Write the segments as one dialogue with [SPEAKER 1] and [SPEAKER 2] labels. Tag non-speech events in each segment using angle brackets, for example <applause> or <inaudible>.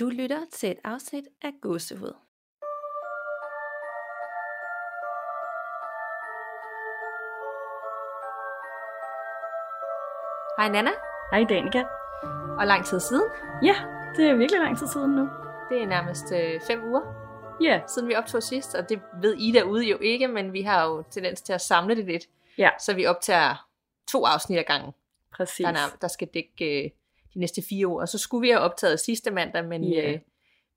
[SPEAKER 1] Du lytter til et afsnit af Gåsehud. Hej Nana,
[SPEAKER 2] Hej Danika.
[SPEAKER 1] og lang tid siden.
[SPEAKER 2] Ja, det er virkelig lang tid siden nu.
[SPEAKER 1] Det er nærmest øh, fem uger
[SPEAKER 2] Ja,
[SPEAKER 1] siden vi optog sidst, og det ved I derude jo ikke, men vi har jo tendens til at samle det lidt.
[SPEAKER 2] Ja.
[SPEAKER 1] Så vi optager to afsnit ad gangen,
[SPEAKER 2] præcis.
[SPEAKER 1] der, der skal dække øh, de næste fire uger. Og så skulle vi have optaget sidste mandag, men
[SPEAKER 2] Ja.
[SPEAKER 1] øh,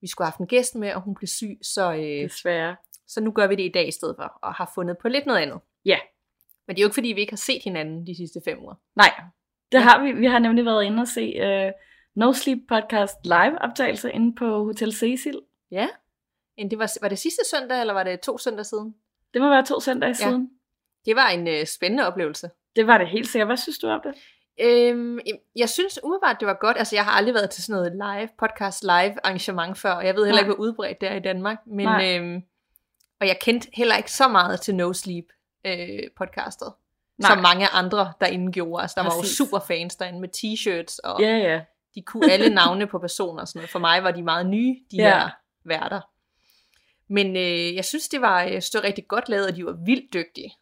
[SPEAKER 1] vi skulle have haft en gæst med, og hun blev syg, så, øh,
[SPEAKER 2] Desværre.
[SPEAKER 1] så nu gør vi det i dag i stedet for, og har fundet på lidt noget andet.
[SPEAKER 2] Ja.
[SPEAKER 1] Men det er jo ikke, fordi vi ikke har set hinanden de sidste fem uger.
[SPEAKER 2] Nej, det har vi. Vi har nemlig været inde og se uh, No Sleep Podcast live optagelse inde på Hotel Cecil.
[SPEAKER 1] Ja. Det var, var det sidste søndag, eller var det to søndage siden?
[SPEAKER 2] Det må være to søndage
[SPEAKER 1] Ja.
[SPEAKER 2] siden.
[SPEAKER 1] Det var en øh, spændende oplevelse.
[SPEAKER 2] Det var det helt sikkert. Hvad synes du om det?
[SPEAKER 1] Øhm, jeg synes umiddelbart, det var godt. Altså, jeg har aldrig været til sådan noget live, podcast live arrangement før, og jeg ved heller
[SPEAKER 2] Nej.
[SPEAKER 1] ikke, hvor udbredt det er i Danmark. Men,
[SPEAKER 2] Nej.
[SPEAKER 1] øhm, og jeg kendte heller ikke så meget til No Sleep øh, podcastet,
[SPEAKER 2] Nej.
[SPEAKER 1] som mange andre derinde gjorde. Altså, der
[SPEAKER 2] Præcis.
[SPEAKER 1] var jo super fans derinde med t-shirts, og
[SPEAKER 2] Ja, ja.
[SPEAKER 1] de kunne alle <laughs> navne på personer og sådan noget. For mig var de meget nye, de
[SPEAKER 2] Ja.
[SPEAKER 1] her værter. Men øh, jeg synes, det var, synes, det var rigtig godt lavet, og de var vildt dygtige.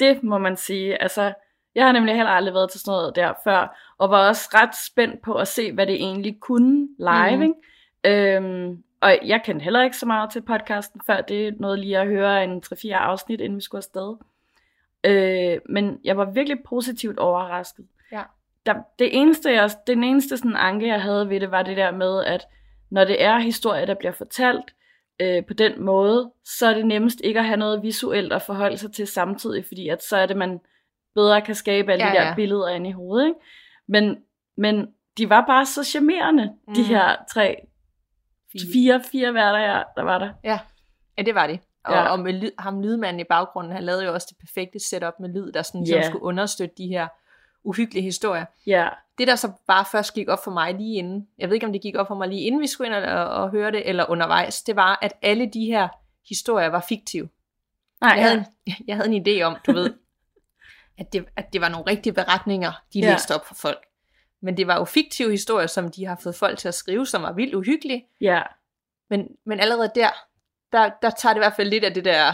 [SPEAKER 2] Det må man sige. Altså, jeg har nemlig heller aldrig været til sådan noget der før, og var også ret spændt på at se, hvad det egentlig kunne live. Mm. Ikke? Øhm, og jeg kendte heller ikke så meget til podcasten før. Det er noget lige at høre en 3-4 afsnit, inden vi skulle afsted. Øh, men jeg var virkelig positivt overrasket.
[SPEAKER 1] Ja.
[SPEAKER 2] Der, det eneste, jeg, den eneste sådan anke, jeg havde ved det, var det der med, at når det er historie, der bliver fortalt øh, på den måde, så er det nemmest ikke at have noget visuelt at forholde sig til samtidig, fordi at så er det, man bedre kan skabe alle
[SPEAKER 1] Ja,
[SPEAKER 2] de der
[SPEAKER 1] ja.
[SPEAKER 2] billeder inde i hovedet. Ikke? Men, men de var bare så charmerende, mm. de her tre, fire, fire værter, ja, der var der.
[SPEAKER 1] Ja, ja det var det. Og,
[SPEAKER 2] Ja.
[SPEAKER 1] og med lyd, ham lydmanden i baggrunden, han lavede jo også det perfekte setup med lyd, der sådan, yeah. skulle understøtte de her uhyggelige historier.
[SPEAKER 2] Ja,
[SPEAKER 1] Det der så bare først gik op for mig lige inden, jeg ved ikke om det gik op for mig lige inden vi skulle ind og, og høre det, eller undervejs, det var, at alle de her historier var fiktive.
[SPEAKER 2] nej,
[SPEAKER 1] Jeg havde,
[SPEAKER 2] ja.
[SPEAKER 1] en, <laughs> jeg havde en idé om, du ved, at det, at det var nogle rigtige beretninger, de
[SPEAKER 2] Ja.
[SPEAKER 1] læste op for folk. Men det var jo fiktive historier, som de har fået folk til at skrive, som var vildt uhyggelige.
[SPEAKER 2] ja,
[SPEAKER 1] Men, men allerede der, der, der tager det i hvert fald lidt af det der,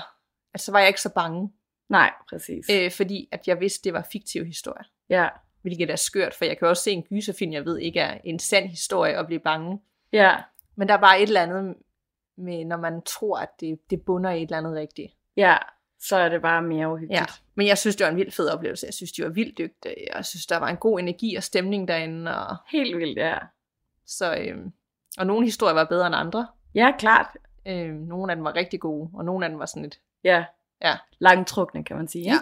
[SPEAKER 1] at så var jeg ikke så bange,
[SPEAKER 2] nej, præcis.
[SPEAKER 1] øh, fordi at jeg vidste, det var fiktive historier.
[SPEAKER 2] Ja,
[SPEAKER 1] Hvilket er skørt, for jeg kan også se en gyserfilm, jeg ved ikke er en sand historie og blive bange.
[SPEAKER 2] ja,
[SPEAKER 1] Men der er bare et eller andet med, når man tror, at det, det bunder i et eller andet rigtigt.
[SPEAKER 2] ja, så er det bare mere
[SPEAKER 1] Ja.
[SPEAKER 2] uhyggeligt.
[SPEAKER 1] Men jeg synes, det var en vild fed oplevelse. Jeg synes, de var vildt dygtige. Jeg synes, der var en god energi og stemning derinde. Og,
[SPEAKER 2] Helt vildt, ja.
[SPEAKER 1] så, øhm, og nogle historier var bedre end andre.
[SPEAKER 2] Ja, klart.
[SPEAKER 1] Øhm, nogle af dem var rigtig gode, og nogle af dem var sådan lidt...
[SPEAKER 2] Ja,
[SPEAKER 1] Ja.
[SPEAKER 2] langtrukne, kan man sige.
[SPEAKER 1] Ja.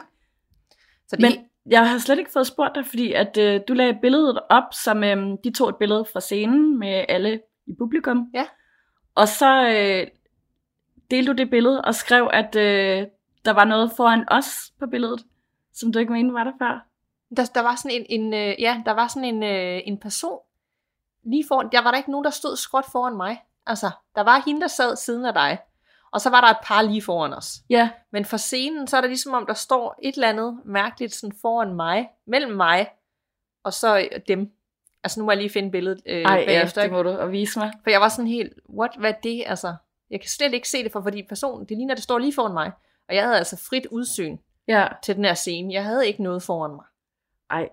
[SPEAKER 1] Så det,
[SPEAKER 2] Men jeg har slet ikke fået spurgt dig, fordi at øh, du lagde billedet op, som øh, de tog et billede fra scenen med alle i publikum.
[SPEAKER 1] Ja.
[SPEAKER 2] Og så øh, delte du det billede og skrev, at øh, der var noget foran os på billedet, som du ikke mente var der før.
[SPEAKER 1] der, der var sådan en, en øh, ja, der var sådan en, øh, en person lige foran, der var der ikke nogen, der stod skråt foran mig. Altså, der var hende, der sad siden af dig. Og så var der et par lige foran os.
[SPEAKER 2] Ja,
[SPEAKER 1] Men for scenen, så er det ligesom om, der står et eller andet mærkeligt sådan foran mig, mellem mig, og så øh, dem. Altså, nu må jeg lige finde billedet øh,
[SPEAKER 2] ej, ja,
[SPEAKER 1] bagefter.
[SPEAKER 2] det
[SPEAKER 1] ikke?
[SPEAKER 2] må du og vise mig.
[SPEAKER 1] For jeg var sådan helt, what, hvad er det? Altså, jeg kan slet ikke se det, for fordi personen, det ligner, det står lige foran mig. Og jeg havde altså frit udsyn
[SPEAKER 2] Ja,
[SPEAKER 1] til den her scene. Jeg havde ikke noget foran mig.
[SPEAKER 2] ej.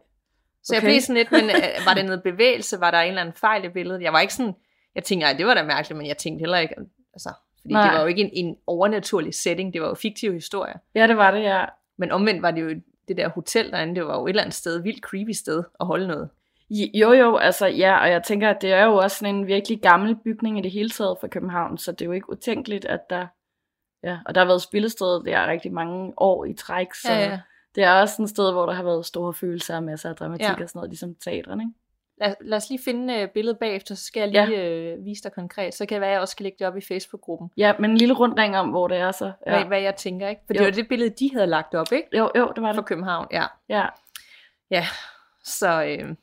[SPEAKER 1] Så okay. jeg
[SPEAKER 2] Okay.
[SPEAKER 1] blev sådan lidt, men øh, <laughs> var det noget bevægelse? Var der en eller anden fejl i billedet? Jeg var ikke sådan, jeg tænkte, det var da mærkeligt, men jeg tænkte heller ikke, altså, fordi Nej. Det var jo ikke en, en overnaturlig setting, det var jo fiktive historier.
[SPEAKER 2] Ja, det var det, ja.
[SPEAKER 1] Men omvendt var det jo det der hotel derinde, det var jo et eller andet sted, vildt creepy sted at holde noget.
[SPEAKER 2] Jo, jo, altså ja, og jeg tænker, at det er jo også sådan en virkelig gammel bygning i det hele taget for København, så det er jo ikke utænkeligt, at der, ja, og der har været spillested der rigtig mange år i træk, så
[SPEAKER 1] Ja, ja.
[SPEAKER 2] det er også et sted, hvor der har været store følelser og masser af dramatik
[SPEAKER 1] Ja.
[SPEAKER 2] og sådan noget, ligesom teaterne, ikke?
[SPEAKER 1] Lad, lad os lige finde uh, billedet bagefter, så skal jeg lige øh, vise dig konkret. Så kan det være, at jeg også skal lægge det op i Facebook-gruppen,
[SPEAKER 2] Ja, men en lille rundring om, hvor det er så.
[SPEAKER 1] ja.
[SPEAKER 2] Ja.
[SPEAKER 1] hvad, hvad jeg tænker. ikke? For det
[SPEAKER 2] Jo.
[SPEAKER 1] var det billede, de havde lagt op, ikke?
[SPEAKER 2] Jo, jo, det var
[SPEAKER 1] For
[SPEAKER 2] det.
[SPEAKER 1] København, ja.
[SPEAKER 2] Ja.
[SPEAKER 1] Ja, så... Øh,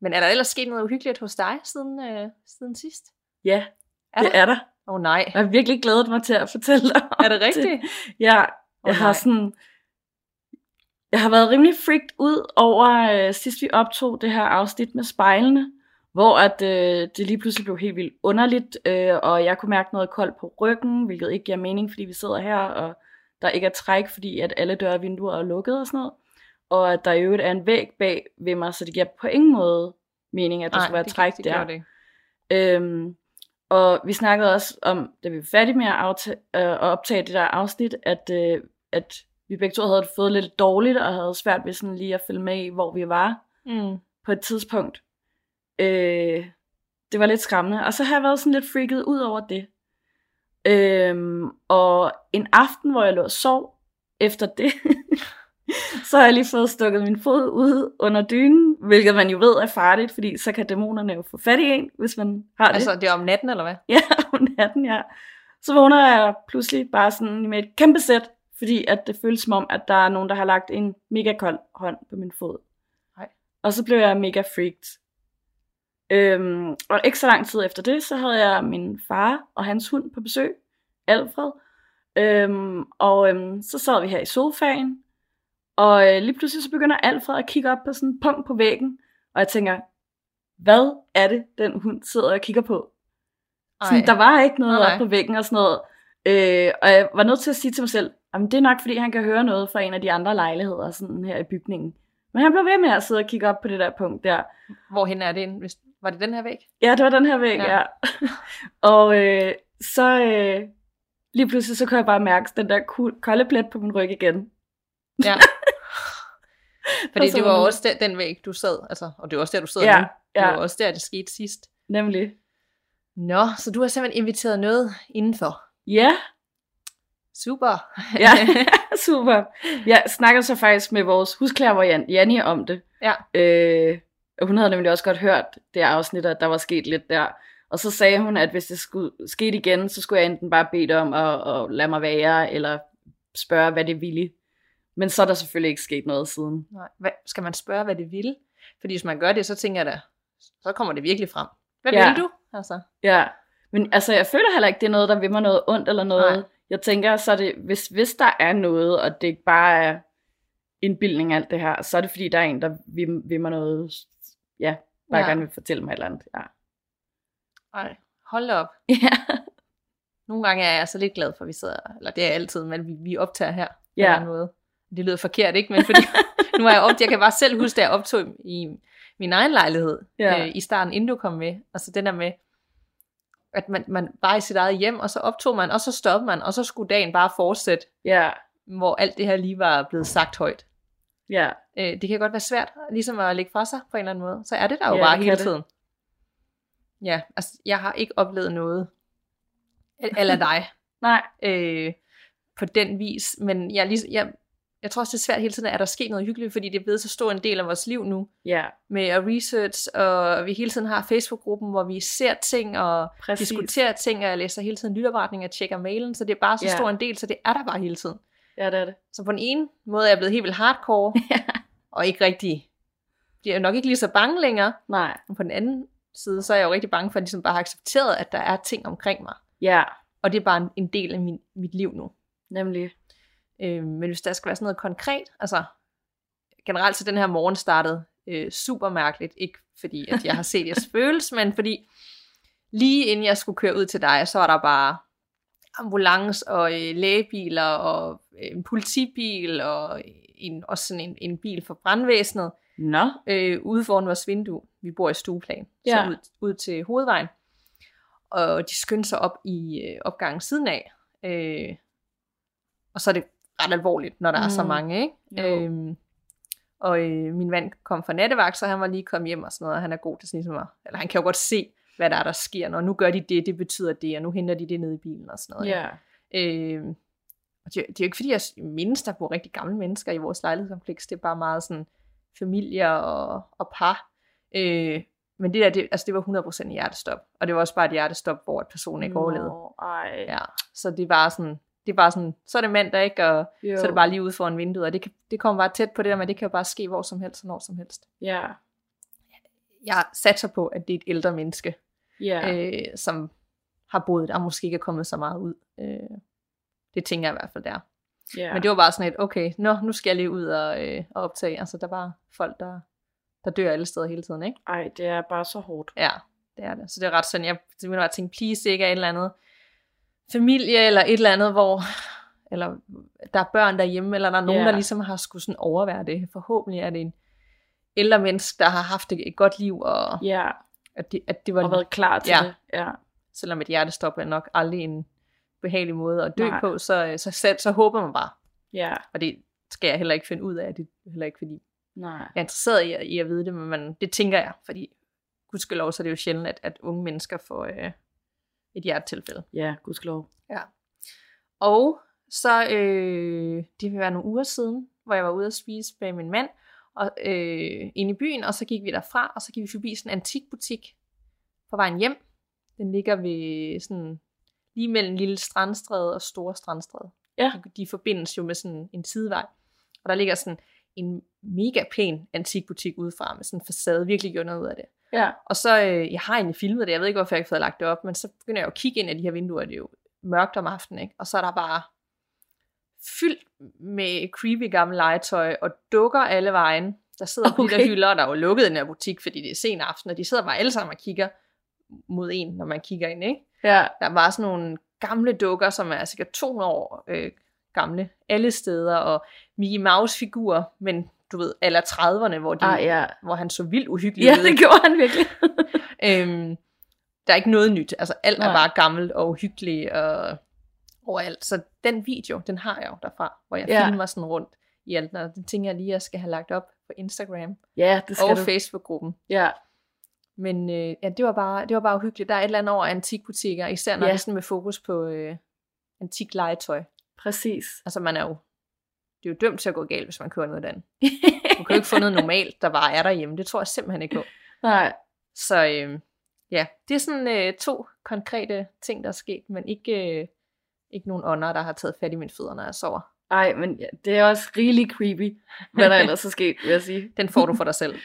[SPEAKER 1] men er der ellers sket noget uhyggeligt hos dig siden, øh, siden sidst?
[SPEAKER 2] ja,
[SPEAKER 1] Er
[SPEAKER 2] det
[SPEAKER 1] der?
[SPEAKER 2] er der.
[SPEAKER 1] Åh oh, nej.
[SPEAKER 2] Jeg har virkelig glædet mig til at fortælle dig
[SPEAKER 1] Er det rigtigt?
[SPEAKER 2] Ja, jeg
[SPEAKER 1] Åh,
[SPEAKER 2] har
[SPEAKER 1] nej.
[SPEAKER 2] sådan... Jeg har været rimelig freaked ud over, øh, sidst vi optog det her afsnit med spejlene, hvor at øh, det lige pludselig blev helt vildt underligt, øh, og jeg kunne mærke noget koldt på ryggen, hvilket ikke giver mening, fordi vi sidder her, og der ikke er træk, fordi at alle døre og vinduer er lukket og sådan noget. Og at der i øvrigt er en væg bag ved mig, så det giver på ingen måde mening, at der
[SPEAKER 1] Nej,
[SPEAKER 2] skulle være
[SPEAKER 1] det,
[SPEAKER 2] træk
[SPEAKER 1] det
[SPEAKER 2] der.
[SPEAKER 1] det.
[SPEAKER 2] Øhm, og vi snakkede også om, da vi var færdige med at, aftage, øh, at optage det der afsnit, at, øh, at vi begge to havde fået lidt dårligt, og havde svært ved sådan lige at følge med i, hvor vi var
[SPEAKER 1] Mm.
[SPEAKER 2] på et tidspunkt. Øh, det var lidt skræmmende. Og så har jeg været sådan lidt freaket ud over det. Øhm, og en aften, hvor jeg lå og sov efter det, <laughs> <laughs> så har jeg lige fået stukket min fod ud under dynen, hvilket man jo ved er farligt, fordi så kan dæmonerne jo få fat i en, hvis man har det.
[SPEAKER 1] Altså, det er om natten, eller hvad? <laughs>
[SPEAKER 2] Ja, om natten, ja. Så vågner jeg pludselig bare sådan med et kæmpe sæt, fordi at det føles som om, at der er nogen, der har lagt en mega kold hånd på min fod.
[SPEAKER 1] Nej.
[SPEAKER 2] Og så blev jeg mega freaked. Øhm, og ikke så lang tid efter det, så havde jeg min far og hans hund på besøg, Alfred. Øhm, og øhm, så sad vi her i sofaen, og øh, lige pludselig så begynder Alfred at kigge op på sådan en punkt på væggen, og jeg tænker, hvad er det, den hund sidder og kigger på? Sådan, der var ikke noget
[SPEAKER 1] Nej,
[SPEAKER 2] op på væggen og sådan noget. Øh, og jeg var nødt til at sige til mig selv, jamen det er nok fordi, han kan høre noget fra en af de andre lejligheder sådan her i bygningen. Men han blev ved med at sidde og kigge op på det der punkt der.
[SPEAKER 1] Hvorhen er det? Hvis- Var det den her væg?
[SPEAKER 2] Ja, det var den her væg,
[SPEAKER 1] Ja.
[SPEAKER 2] ja. <laughs> og øh, så øh, lige pludselig, så kunne jeg bare mærke den der kolde plet på min ryg igen.
[SPEAKER 1] Ja. <laughs> Fordi det
[SPEAKER 2] var
[SPEAKER 1] også der, den væg, du sad, altså, og det var også der, du sidder
[SPEAKER 2] Ja,
[SPEAKER 1] nu. Det
[SPEAKER 2] ja.
[SPEAKER 1] var også der, det skete sidst.
[SPEAKER 2] Nemlig.
[SPEAKER 1] Nå, så du har simpelthen inviteret noget indenfor.
[SPEAKER 2] Ja,
[SPEAKER 1] Super.
[SPEAKER 2] ja, <laughs> <laughs> super. Jeg snakkede så faktisk med vores husklærvariant Janni om det.
[SPEAKER 1] Ja.
[SPEAKER 2] Øh, hun havde nemlig også godt hørt det afsnit, at der var sket lidt der. Og så sagde hun, at hvis det skulle ske igen, så skulle jeg enten bare bede om at, at lade mig være, eller spørge, hvad det ville. Men så er der selvfølgelig ikke sket noget siden.
[SPEAKER 1] Nej. Hvad, skal man spørge, hvad det vil? Fordi hvis man gør det, så tænker jeg da, så kommer det virkelig frem. Hvad
[SPEAKER 2] Ja.
[SPEAKER 1] vil du? Altså,
[SPEAKER 2] Ja, men altså, jeg føler heller ikke, det er noget, der vil mig noget ondt eller noget.
[SPEAKER 1] Nej.
[SPEAKER 2] Jeg tænker, så det, hvis, hvis der er noget, og det ikke bare er indbildning alt det her, så er det fordi, der er en, der vil, vil mig noget, ja, bare
[SPEAKER 1] Ja.
[SPEAKER 2] gerne vil fortælle mig et eller andet. Ja.
[SPEAKER 1] ej, hold op. <laughs>
[SPEAKER 2] ja.
[SPEAKER 1] Nogle gange er jeg så lidt glad for, at vi sidder, eller det er jeg altid, men vi, vi optager her på
[SPEAKER 2] Ja.
[SPEAKER 1] en måde. Det lyder forkert, ikke? Men fordi, <laughs> nu er jeg optaget, jeg kan bare selv huske, da jeg optog i min egen lejlighed
[SPEAKER 2] Ja.
[SPEAKER 1] øh, i starten, inden du kom med. Altså den der med, at man, man var i sit eget hjem, og så optog man, og så stoppede man, og så skulle dagen bare fortsætte,
[SPEAKER 2] Ja,
[SPEAKER 1] hvor alt det her lige var blevet sagt højt.
[SPEAKER 2] ja,
[SPEAKER 1] Øh, det kan godt være svært, ligesom at lægge fra sig på en eller anden måde. Så er det der jo
[SPEAKER 2] Ja,
[SPEAKER 1] bare hele
[SPEAKER 2] det.
[SPEAKER 1] tiden. Ja, altså jeg har ikke oplevet noget, eller dig, <laughs>
[SPEAKER 2] nej,
[SPEAKER 1] øh, på den vis. Men jeg, er lige, jeg, jeg tror også, det er svært hele tiden, at der sker noget hyggeligt, fordi det er blevet så stor en del af vores liv nu,
[SPEAKER 2] ja,
[SPEAKER 1] med at research, og vi hele tiden har Facebook-gruppen, hvor vi ser ting, og
[SPEAKER 2] præcis.
[SPEAKER 1] diskuterer ting, og jeg læser hele tiden lytterretning og tjekker mailen, så det er bare så
[SPEAKER 2] Ja.
[SPEAKER 1] stor en del, så det er der bare hele tiden.
[SPEAKER 2] Ja, det er det.
[SPEAKER 1] Så på den ene måde er jeg blevet helt vildt hardcore, <laughs> og ikke rigtig, jeg er nok ikke lige så bange længere,
[SPEAKER 2] Nej,
[SPEAKER 1] men på den anden side, så er jeg jo rigtig bange for, at ligesom bare har accepteret, at der er ting omkring mig,
[SPEAKER 2] ja,
[SPEAKER 1] og det er bare en, en del af min, mit liv nu.
[SPEAKER 2] nemlig.
[SPEAKER 1] Øh, men hvis der skal være sådan noget konkret, altså generelt så den her morgen startede øh, super mærkeligt, ikke fordi at jeg har set jeres <laughs> følelse, men fordi lige inden jeg skulle køre ud til dig, så var der bare ambulance og øh, lægebiler og øh, en politibil og en, også sådan en, en bil for brandvæsenet
[SPEAKER 2] Nå,
[SPEAKER 1] øh, ude foran vores vindue. Vi bor i stueplan,
[SPEAKER 2] Ja.
[SPEAKER 1] så ud, ud til hovedvejen. Og de skyndte sig op i øh, opgangen siden af. Øh, og så er det ret alvorligt, når der mm. er så
[SPEAKER 2] Mm.
[SPEAKER 1] mange, ikke?
[SPEAKER 2] Jo.
[SPEAKER 1] Øhm, og øh, min mand kom fra nattevagt, så han var lige kommet hjem og sådan noget, og han er god til sådan ligesom at, eller han kan jo godt se, hvad der er, der sker, når nu gør de det, det betyder det, og nu henter de det ned i bilen og sådan noget.
[SPEAKER 2] ja,
[SPEAKER 1] Øh, og det, det er jo ikke fordi, jeg mindes, der bor rigtig gamle mennesker i vores lejlighedskompleks. Det er bare meget sådan familier og, og par. Øh, men det der, det, altså det var 100% hjertestop. Og det var også bare et hjertestop, hvor at personen ikke overlevede.
[SPEAKER 2] Nå, ej.
[SPEAKER 1] Ja, så det var sådan, det var sådan, så er det mandag, ikke? Og
[SPEAKER 2] Jo.
[SPEAKER 1] så er det bare lige ude foran vinduet. Og det, kan, det kommer bare tæt på det der med, at det kan jo bare ske hvor som helst og når som helst.
[SPEAKER 2] Ja,
[SPEAKER 1] Jeg satser på, at det er et ældre menneske,
[SPEAKER 2] ja,
[SPEAKER 1] øh, som har boet der, og måske ikke er kommet så meget ud. Øh, det tænker jeg i hvert fald der.
[SPEAKER 2] ja.
[SPEAKER 1] Men det var bare sådan et, okay, nå, nu skal jeg lige ud og, øh, og optage. Altså, der var folk, der, der dør alle steder hele tiden, ikke?
[SPEAKER 2] Ej, det er bare så hårdt.
[SPEAKER 1] Ja, det er det. Så det er ret sådan, jeg simpelthen bare tænkte, please ikke er et eller andet familie, eller et eller andet, hvor eller der er børn derhjemme, eller der er nogen,
[SPEAKER 2] Ja.
[SPEAKER 1] der ligesom har skulle sådan overvære det. Forhåbentlig er det en ældre menneske, der har haft et, godt liv, og
[SPEAKER 2] Ja,
[SPEAKER 1] at det, at det var,
[SPEAKER 2] og været klar til
[SPEAKER 1] Ja.
[SPEAKER 2] det. Ja.
[SPEAKER 1] selvom et hjertestop er nok aldrig en behagelig måde at dø
[SPEAKER 2] Nej.
[SPEAKER 1] på, så, så, så, så håber man bare.
[SPEAKER 2] Ja,
[SPEAKER 1] Og det skal jeg heller ikke finde ud af, det er heller ikke fordi,
[SPEAKER 2] nej.
[SPEAKER 1] jeg er interesseret i, at- i at vide det, men man, det tænker jeg, fordi gudskelov, så er det jo sjældent, at, at unge mennesker får øh, et hjertetilfælde.
[SPEAKER 2] Ja, gudskelov.
[SPEAKER 1] Ja. Og så, øh, det vil være nogle uger siden, hvor jeg var ude at spise med min mand, og, øh, inde i byen, og så gik vi derfra, og så gik vi forbi sådan en antikbutik på vejen hjem. Den ligger ved sådan, lige mellem Lille Strandstræde og Store Strandstræde.
[SPEAKER 2] Ja.
[SPEAKER 1] De, de forbindes jo med sådan en sidevej. Og der ligger sådan en mega pæn antikbutik udefra, med sådan en facade, virkelig gjort noget ud af det.
[SPEAKER 2] Ja,
[SPEAKER 1] Og så, øh, jeg har egentlig filmet det, jeg ved ikke, hvorfor jeg ikke har fået lagt det op, men så begynder jeg jo at kigge ind af de her vinduer, det er jo mørkt om aftenen, ikke? Og så er der bare fyldt med creepy gammel legetøj, og dukker alle vejen. Der sidder på okay. de der hylder, der er jo lukket i den her butik, fordi det er sen aften, og de sidder bare alle sammen og kigger mod en, når man kigger ind, ikke?
[SPEAKER 2] ja,
[SPEAKER 1] Der var sådan nogle gamle dukker, som er sikkert 200 år øh, gamle, alle steder, og Mickey Mouse-figurer, men du ved, aller 30'erne, hvor, de,
[SPEAKER 2] ah, ja.
[SPEAKER 1] hvor han så vildt uhyggelig
[SPEAKER 2] Ja,
[SPEAKER 1] ud. <laughs>
[SPEAKER 2] det gjorde han virkelig. <laughs>
[SPEAKER 1] Øhm, der er ikke noget nyt. Altså alt er
[SPEAKER 2] Nej.
[SPEAKER 1] bare gammelt og uhyggeligt og overalt. Så den video, den har jeg jo derfra, hvor jeg
[SPEAKER 2] Ja.
[SPEAKER 1] ja. filmer sådan rundt i alt. Og den tænker jeg lige, jeg skal have lagt op på Instagram
[SPEAKER 2] Ja, det skal
[SPEAKER 1] og
[SPEAKER 2] du.
[SPEAKER 1] Facebook-gruppen.
[SPEAKER 2] Ja,
[SPEAKER 1] Men øh, ja, det var, bare, det var bare uhyggeligt. Der er et eller andet over antikbutikker, især når
[SPEAKER 2] Ja.
[SPEAKER 1] det er sådan med fokus på øh, antik legetøj.
[SPEAKER 2] Præcis.
[SPEAKER 1] Altså man er jo, det er jo dømt til at gå galt, hvis man kører noget andet. Du kan jo ikke få noget normalt, der bare er derhjemme. Det tror jeg simpelthen ikke på. <laughs>
[SPEAKER 2] Nej,
[SPEAKER 1] Så øh, ja, det er sådan øh, to konkrete ting, der er sket, men ikke, øh, ikke nogen ånder, der har taget fat i mine fødder, når jeg sover.
[SPEAKER 2] ej, men ja, det er også really creepy, hvad der ellers er sket, vil jeg sige.
[SPEAKER 1] Den får du for dig selv.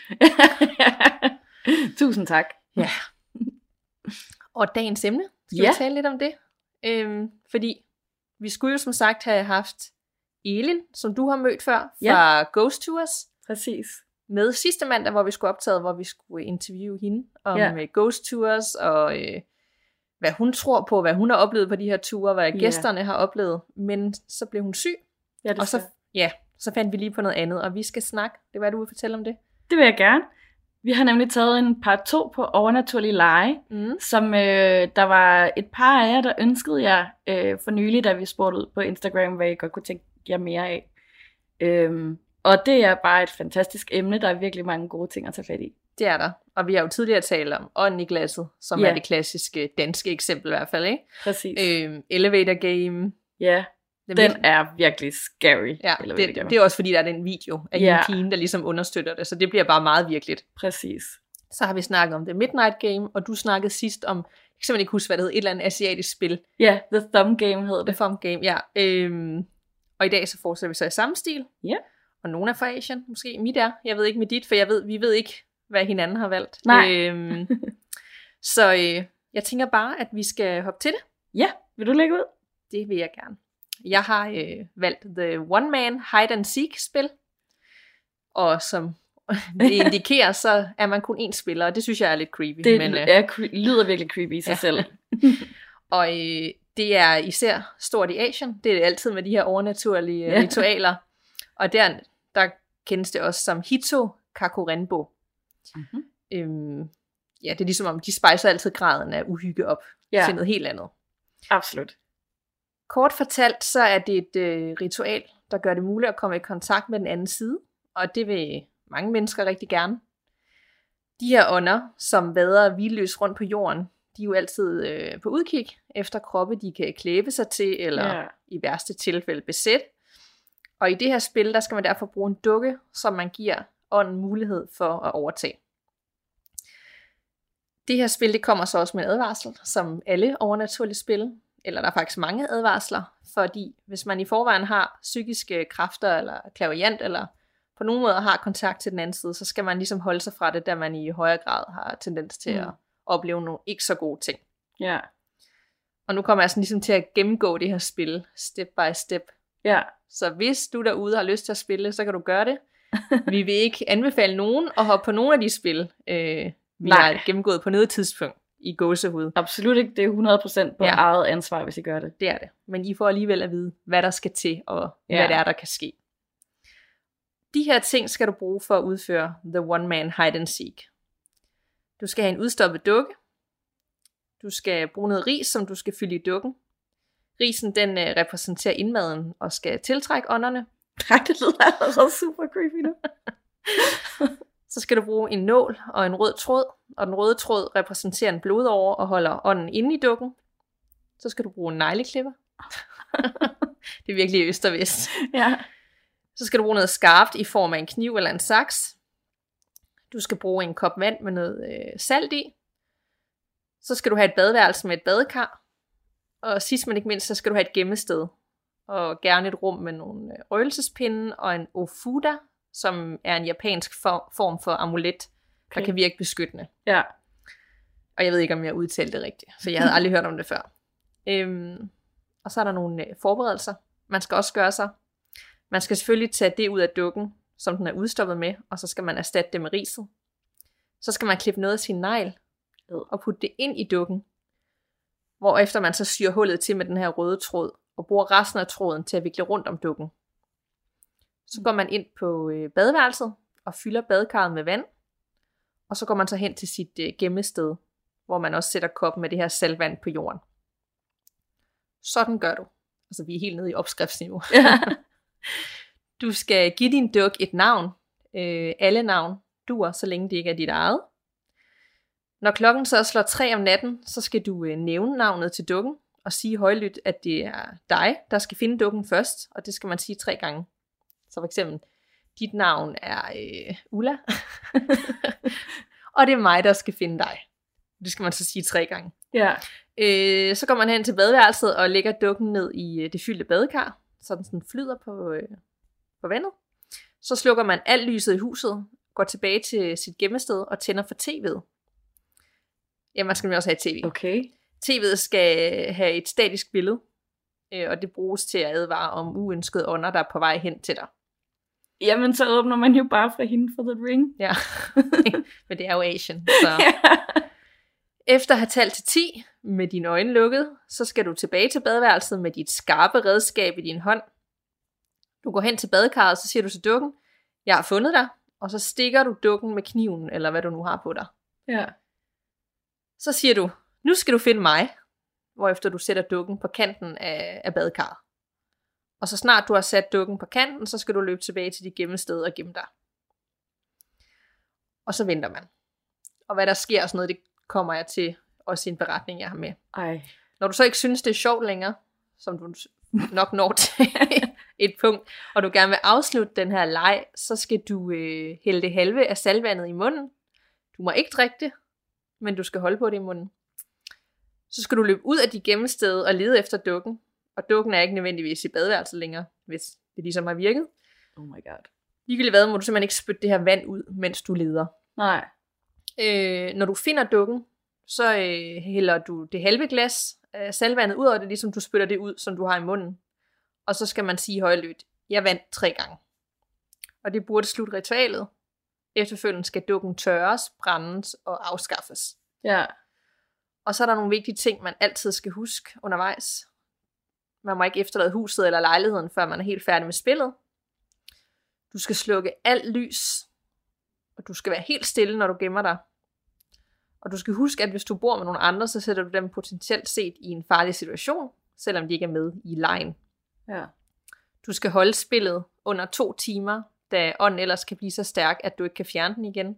[SPEAKER 1] <laughs>
[SPEAKER 2] Tusind tak.
[SPEAKER 1] Ja. <laughs> Og dagens emne, skal
[SPEAKER 2] Ja.
[SPEAKER 1] vi tale lidt om det? Øhm, fordi vi skulle jo som sagt have haft Elin, som du har mødt før, fra ja. Ghost Tours,
[SPEAKER 2] Præcis.
[SPEAKER 1] med sidste mandag, hvor vi skulle optage, hvor vi skulle interviewe hende om
[SPEAKER 2] Ja.
[SPEAKER 1] ja. Ghost Tours, og øh, hvad hun tror på, hvad hun har oplevet på de her ture, hvad
[SPEAKER 2] Ja.
[SPEAKER 1] gæsterne har oplevet. Men så blev hun syg,
[SPEAKER 2] Ja, det,
[SPEAKER 1] og så, ja, så fandt vi lige på noget andet, og vi skal snakke. Det hvad du vil fortælle om det.
[SPEAKER 2] det vil jeg gerne. Vi har nemlig taget en part 2 på overnaturlig lege,
[SPEAKER 1] Mm.
[SPEAKER 2] som øh, der var et par af jer, der ønskede jer øh, for nylig, da vi spurgte ud på Instagram, hvad I godt kunne tænke jer mere af. Øhm, og det er bare et fantastisk emne, der er virkelig mange gode ting at tage fat i.
[SPEAKER 1] Det er der. Og vi har jo tidligere talt om ånden i glasset, som
[SPEAKER 2] Ja.
[SPEAKER 1] er det klassiske danske eksempel i hvert fald. Ikke?
[SPEAKER 2] Præcis.
[SPEAKER 1] Øhm, elevator game.
[SPEAKER 2] ja,
[SPEAKER 1] Den,
[SPEAKER 2] den er virkelig scary.
[SPEAKER 1] ja,
[SPEAKER 2] eller
[SPEAKER 1] det,
[SPEAKER 2] det,
[SPEAKER 1] det er også fordi, der er den video af
[SPEAKER 2] Ja.
[SPEAKER 1] ja. pigen, der ligesom understøtter det, så det bliver bare meget virkeligt.
[SPEAKER 2] Præcis.
[SPEAKER 1] Så har vi snakket om det Midnight Game, og du snakkede sidst om, jeg kan simpelthen ikke huske, hvad det hed, et eller andet asiatisk spil.
[SPEAKER 2] Ja, The Thumb Game hedder
[SPEAKER 1] The
[SPEAKER 2] det.
[SPEAKER 1] Thumb Game, ja. Øhm, og i dag så fortsætter vi så i samme stil.
[SPEAKER 2] Ja.
[SPEAKER 1] Og nogle er fra Asien, måske mit er. Jeg ved ikke med dit, for jeg ved, vi ved ikke, hvad hinanden har valgt.
[SPEAKER 2] Nej.
[SPEAKER 1] Øhm, <laughs> så øh, jeg tænker bare, at vi skal hoppe til det.
[SPEAKER 2] Ja, vil du lægge ud?
[SPEAKER 1] Det vil jeg gerne. Jeg har øh, valgt The One Man Hide and Seek spil. Og som <laughs> det indikerer, så er man kun én spiller, og det synes jeg er lidt creepy.
[SPEAKER 2] Det
[SPEAKER 1] men, øh,
[SPEAKER 2] er, cre- lyder virkelig creepy i sig
[SPEAKER 1] Ja.
[SPEAKER 2] selv. <laughs> <laughs>
[SPEAKER 1] Og øh, det er især stort i Asien. Det er det altid med de her overnaturlige
[SPEAKER 2] Ja.
[SPEAKER 1] ja. ritualer. Og der, der kendes det også som Hito Kakurenbo.
[SPEAKER 2] Mm-hmm.
[SPEAKER 1] Øhm, ja, det er ligesom om, de spejser altid graden af uhygge op
[SPEAKER 2] Ja,
[SPEAKER 1] til noget helt andet.
[SPEAKER 2] absolut.
[SPEAKER 1] Kort fortalt, så er det et øh, ritual, der gør det muligt at komme i kontakt med den anden side, og det vil mange mennesker rigtig gerne. De her ånder, som vader hvileløs rundt på jorden, de er jo altid øh, på udkig efter kroppe, de kan klæbe sig til, eller
[SPEAKER 2] ja.
[SPEAKER 1] i værste tilfælde besætte. Og i det her spil, der skal man derfor bruge en dukke, som man giver ånden mulighed for at overtage. Det her spil, det kommer så også med en advarsel, som alle overnaturlige spil, eller der er faktisk mange advarsler, fordi hvis man i forvejen har psykiske kræfter, eller klaverjant, eller på nogen måde har kontakt til den anden side, så skal man ligesom holde sig fra det, da man i højere grad har tendens til
[SPEAKER 2] Mm.
[SPEAKER 1] at opleve nogle ikke så gode ting.
[SPEAKER 2] Ja,
[SPEAKER 1] Og nu kommer jeg sådan ligesom til at gennemgå det her spil, step by step.
[SPEAKER 2] ja,
[SPEAKER 1] Så hvis du derude har lyst til at spille, så kan du gøre det. <laughs> vi vil ikke anbefale nogen at hoppe på nogle af de spil, øh, vi
[SPEAKER 2] Nej.
[SPEAKER 1] har gennemgået på noget tidspunkt i gåsehud.
[SPEAKER 2] Absolut ikke. Det er 100% på
[SPEAKER 1] Ja.
[SPEAKER 2] eget ansvar, hvis I gør det.
[SPEAKER 1] Det er det. Men I får alligevel at vide, hvad der skal til, og ja.
[SPEAKER 2] Ja.
[SPEAKER 1] hvad det er, der kan ske. De her ting skal du bruge for at udføre The One Man Hide and Seek. Du skal have en udstoppet dukke. Du skal bruge noget ris, som du skal fylde i dukken. Risen den øh, repræsenterer indmaden og skal tiltrække ånderne.
[SPEAKER 2] Nej, det lyder allerede super creepy nu. <laughs>
[SPEAKER 1] Så skal du bruge en nål og en rød tråd, og den røde tråd repræsenterer en blodåre og holder ånden inde i dukken. Så skal du bruge en negleklipper. <laughs> det er virkelig øst og vest.
[SPEAKER 2] ja.
[SPEAKER 1] Så skal du bruge noget skarpt i form af en kniv eller en saks. Du skal bruge en kop vand med noget øh, salt i. Så skal du have et badeværelse med et badekar. Og sidst men ikke mindst, så skal du have et gemmested. Og gerne et rum med nogle øh, røgelsespinde og en ofuda, som er en japansk for, form for amulet, der
[SPEAKER 2] Okay.
[SPEAKER 1] kan virke beskyttende.
[SPEAKER 2] Ja.
[SPEAKER 1] Og jeg ved ikke, om jeg udtalte det rigtigt, for jeg havde aldrig hørt om det før. Øhm, og så er der nogle øh, forberedelser, man skal også gøre sig. Man skal selvfølgelig tage det ud af dukken, som den er udstoppet med, og så skal man erstatte det med riset. Så skal man klippe noget af sin negl og putte det ind i dukken, hvorefter man så syr hullet til med den her røde tråd, og bruger resten af tråden til at vikle rundt om dukken. Så går man ind på øh, badeværelset og fylder badekarret med vand, og så går man så hen til sit øh, gemmested, hvor man også sætter koppen med det her saltvand på jorden. Sådan gør du. Altså, vi er helt nede i opskriftsniveau.
[SPEAKER 2] ja. <laughs>
[SPEAKER 1] Du skal give din duk et navn. Øh, alle navn duer, så længe det ikke er dit eget. Når klokken så slår tre om natten, så skal du øh, nævne navnet til dukken og sige højlydt, at det er dig, der skal finde dukken først, og det skal man sige tre gange. Så for eksempel, dit navn er øh, Ulla, <laughs> og det er mig, der skal finde dig. Det skal man så sige tre gange.
[SPEAKER 2] ja.
[SPEAKER 1] Øh, så går man hen til badeværelset og lægger dukken ned i øh, det fyldte badekar, så den sådan flyder på, øh, på vandet. Så slukker man alt lyset i huset, går tilbage til sit gemmested og tænder for tv'et. Ja, man skal nemlig også have tv.
[SPEAKER 2] Okay.
[SPEAKER 1] TV'et skal have et statisk billede, øh, og det bruges til at advare om uønskede ånder, der er på vej hen til dig.
[SPEAKER 2] Jamen, så åbner man jo bare fra hende for The Ring.
[SPEAKER 1] Ja, <laughs> men det er jo Asian. Så. <laughs> Efter at have talt til 10 med dine øjne lukket, så skal du tilbage til badeværelset med dit skarpe redskab i din hånd. Du går hen til badekarret, så siger du til dukken, jeg har fundet dig, og så stikker du dukken med kniven, eller hvad du nu har på dig.
[SPEAKER 2] ja.
[SPEAKER 1] Så siger du, nu skal du finde mig, hvorefter du sætter dukken på kanten af, af badekarret. Og så snart du har sat dukken på kanten, så skal du løbe tilbage til dit gemmested og gemme dig. Og så venter man. Og hvad der sker og sådan noget, det kommer jeg til også i en beretning, jeg har med.
[SPEAKER 2] Ej.
[SPEAKER 1] Når du så ikke synes, det er sjovt længere, som du nok når til <laughs> et punkt, og du gerne vil afslutte den her leg, så skal du øh, hælde det halve af salvandet i munden. Du må ikke drikke det, men du skal holde på det i munden. Så skal du løbe ud af dit gemmested og lede efter dukken. Og dukken er ikke nødvendigvis i badeværelset længere, hvis det ligesom har virket.
[SPEAKER 2] Oh my god.
[SPEAKER 1] Ligegyldigt hvad, må du simpelthen ikke spytte det her vand ud, mens du leder.
[SPEAKER 2] Nej.
[SPEAKER 1] Øh, når du finder dukken, så øh, hælder du det halve glas af salvandet ud over det, ligesom du spytter det ud, som du har i munden. Og så skal man sige højlydt, jeg vandt tre gange. Og det burde slutte ritualet. Efterfølgende skal dukken tørres, brændes og afskaffes.
[SPEAKER 2] Ja.
[SPEAKER 1] Og så er der nogle vigtige ting, man altid skal huske undervejs. Man må ikke efterlade huset eller lejligheden, før man er helt færdig med spillet. Du skal slukke alt lys, og du skal være helt stille, når du gemmer dig. Og du skal huske, at hvis du bor med nogle andre, så sætter du dem potentielt set i en farlig situation, selvom de ikke er med i lejen.
[SPEAKER 2] Ja.
[SPEAKER 1] Du skal holde spillet under to timer, da ånden ellers kan blive så stærk, at du ikke kan fjerne den igen.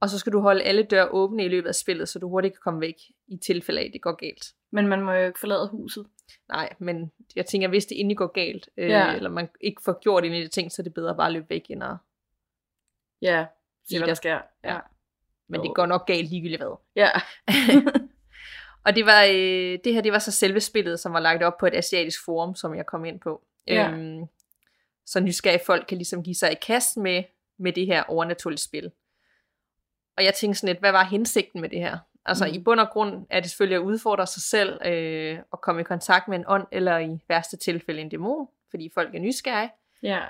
[SPEAKER 1] Og så skal du holde alle døre åbne i løbet af spillet, så du hurtigt kan komme væk, i tilfælde af, at det går galt.
[SPEAKER 2] Men man må jo ikke forlade huset.
[SPEAKER 1] Nej, men jeg tænker, hvis det endelig går galt, øh,
[SPEAKER 2] Ja.
[SPEAKER 1] eller man ikke får gjort en af de ting, så er det bedre bare at løbe væk, end at...
[SPEAKER 2] Ja. Se, hvad
[SPEAKER 1] der-
[SPEAKER 2] sker.
[SPEAKER 1] Ja.
[SPEAKER 2] Ja.
[SPEAKER 1] Men det
[SPEAKER 2] Jo.
[SPEAKER 1] går nok galt ligegyldigt hvad.
[SPEAKER 2] Ja. <laughs>
[SPEAKER 1] Og det var øh, det her, det var så selve spillet, som var lagt op på et asiatisk forum, som jeg kom ind på.
[SPEAKER 2] Ja.
[SPEAKER 1] Øhm, så nysgerrige folk kan ligesom give sig i kast med, med det her overnaturlige spil. Og jeg tænkte sådan lidt, hvad var hensigten med det her? Altså
[SPEAKER 2] Mm.
[SPEAKER 1] i bund og grund er det selvfølgelig at udfordre sig selv øh, og komme i kontakt med en ånd, eller i værste tilfælde en dæmon, fordi folk er nysgerrige.
[SPEAKER 2] Ja.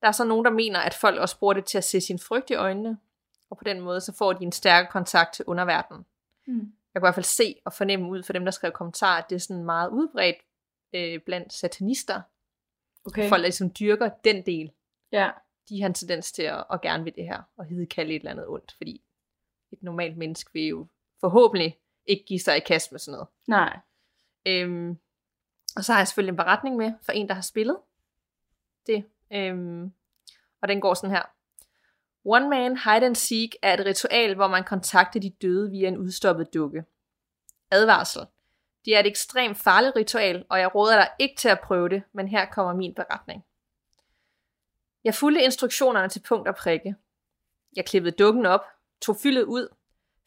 [SPEAKER 1] Der er så nogen, der mener, at folk også bruger det til at se sin frygt i øjnene, og på den måde så får de en stærkere kontakt til underverdenen.
[SPEAKER 2] Mm.
[SPEAKER 1] Jeg kan i hvert fald se og fornemme ud for dem, der skrev kommentarer, at det er sådan meget udbredt øh, blandt satanister.
[SPEAKER 2] Okay.
[SPEAKER 1] Folk, der ligesom dyrker den del,
[SPEAKER 2] Ja.
[SPEAKER 1] de har en tendens til at, at gerne vil det her, og kalde et eller andet ondt, fordi et normalt menneske vil jo forhåbentlig ikke give sig i kast med sådan noget.
[SPEAKER 2] Nej.
[SPEAKER 1] Øhm, og så har jeg selvfølgelig en beretning med for en, der har spillet det. Øhm, og den går sådan her. One Man Hide and Seek er et ritual, hvor man kontakter de døde via en udstoppet dukke. Advarsel. Det er et ekstremt farligt ritual, og jeg råder dig ikke til at prøve det, men her kommer min beretning. Jeg fulgte instruktionerne til punkt og prikke. Jeg klippede dukken op, tog fyldet ud,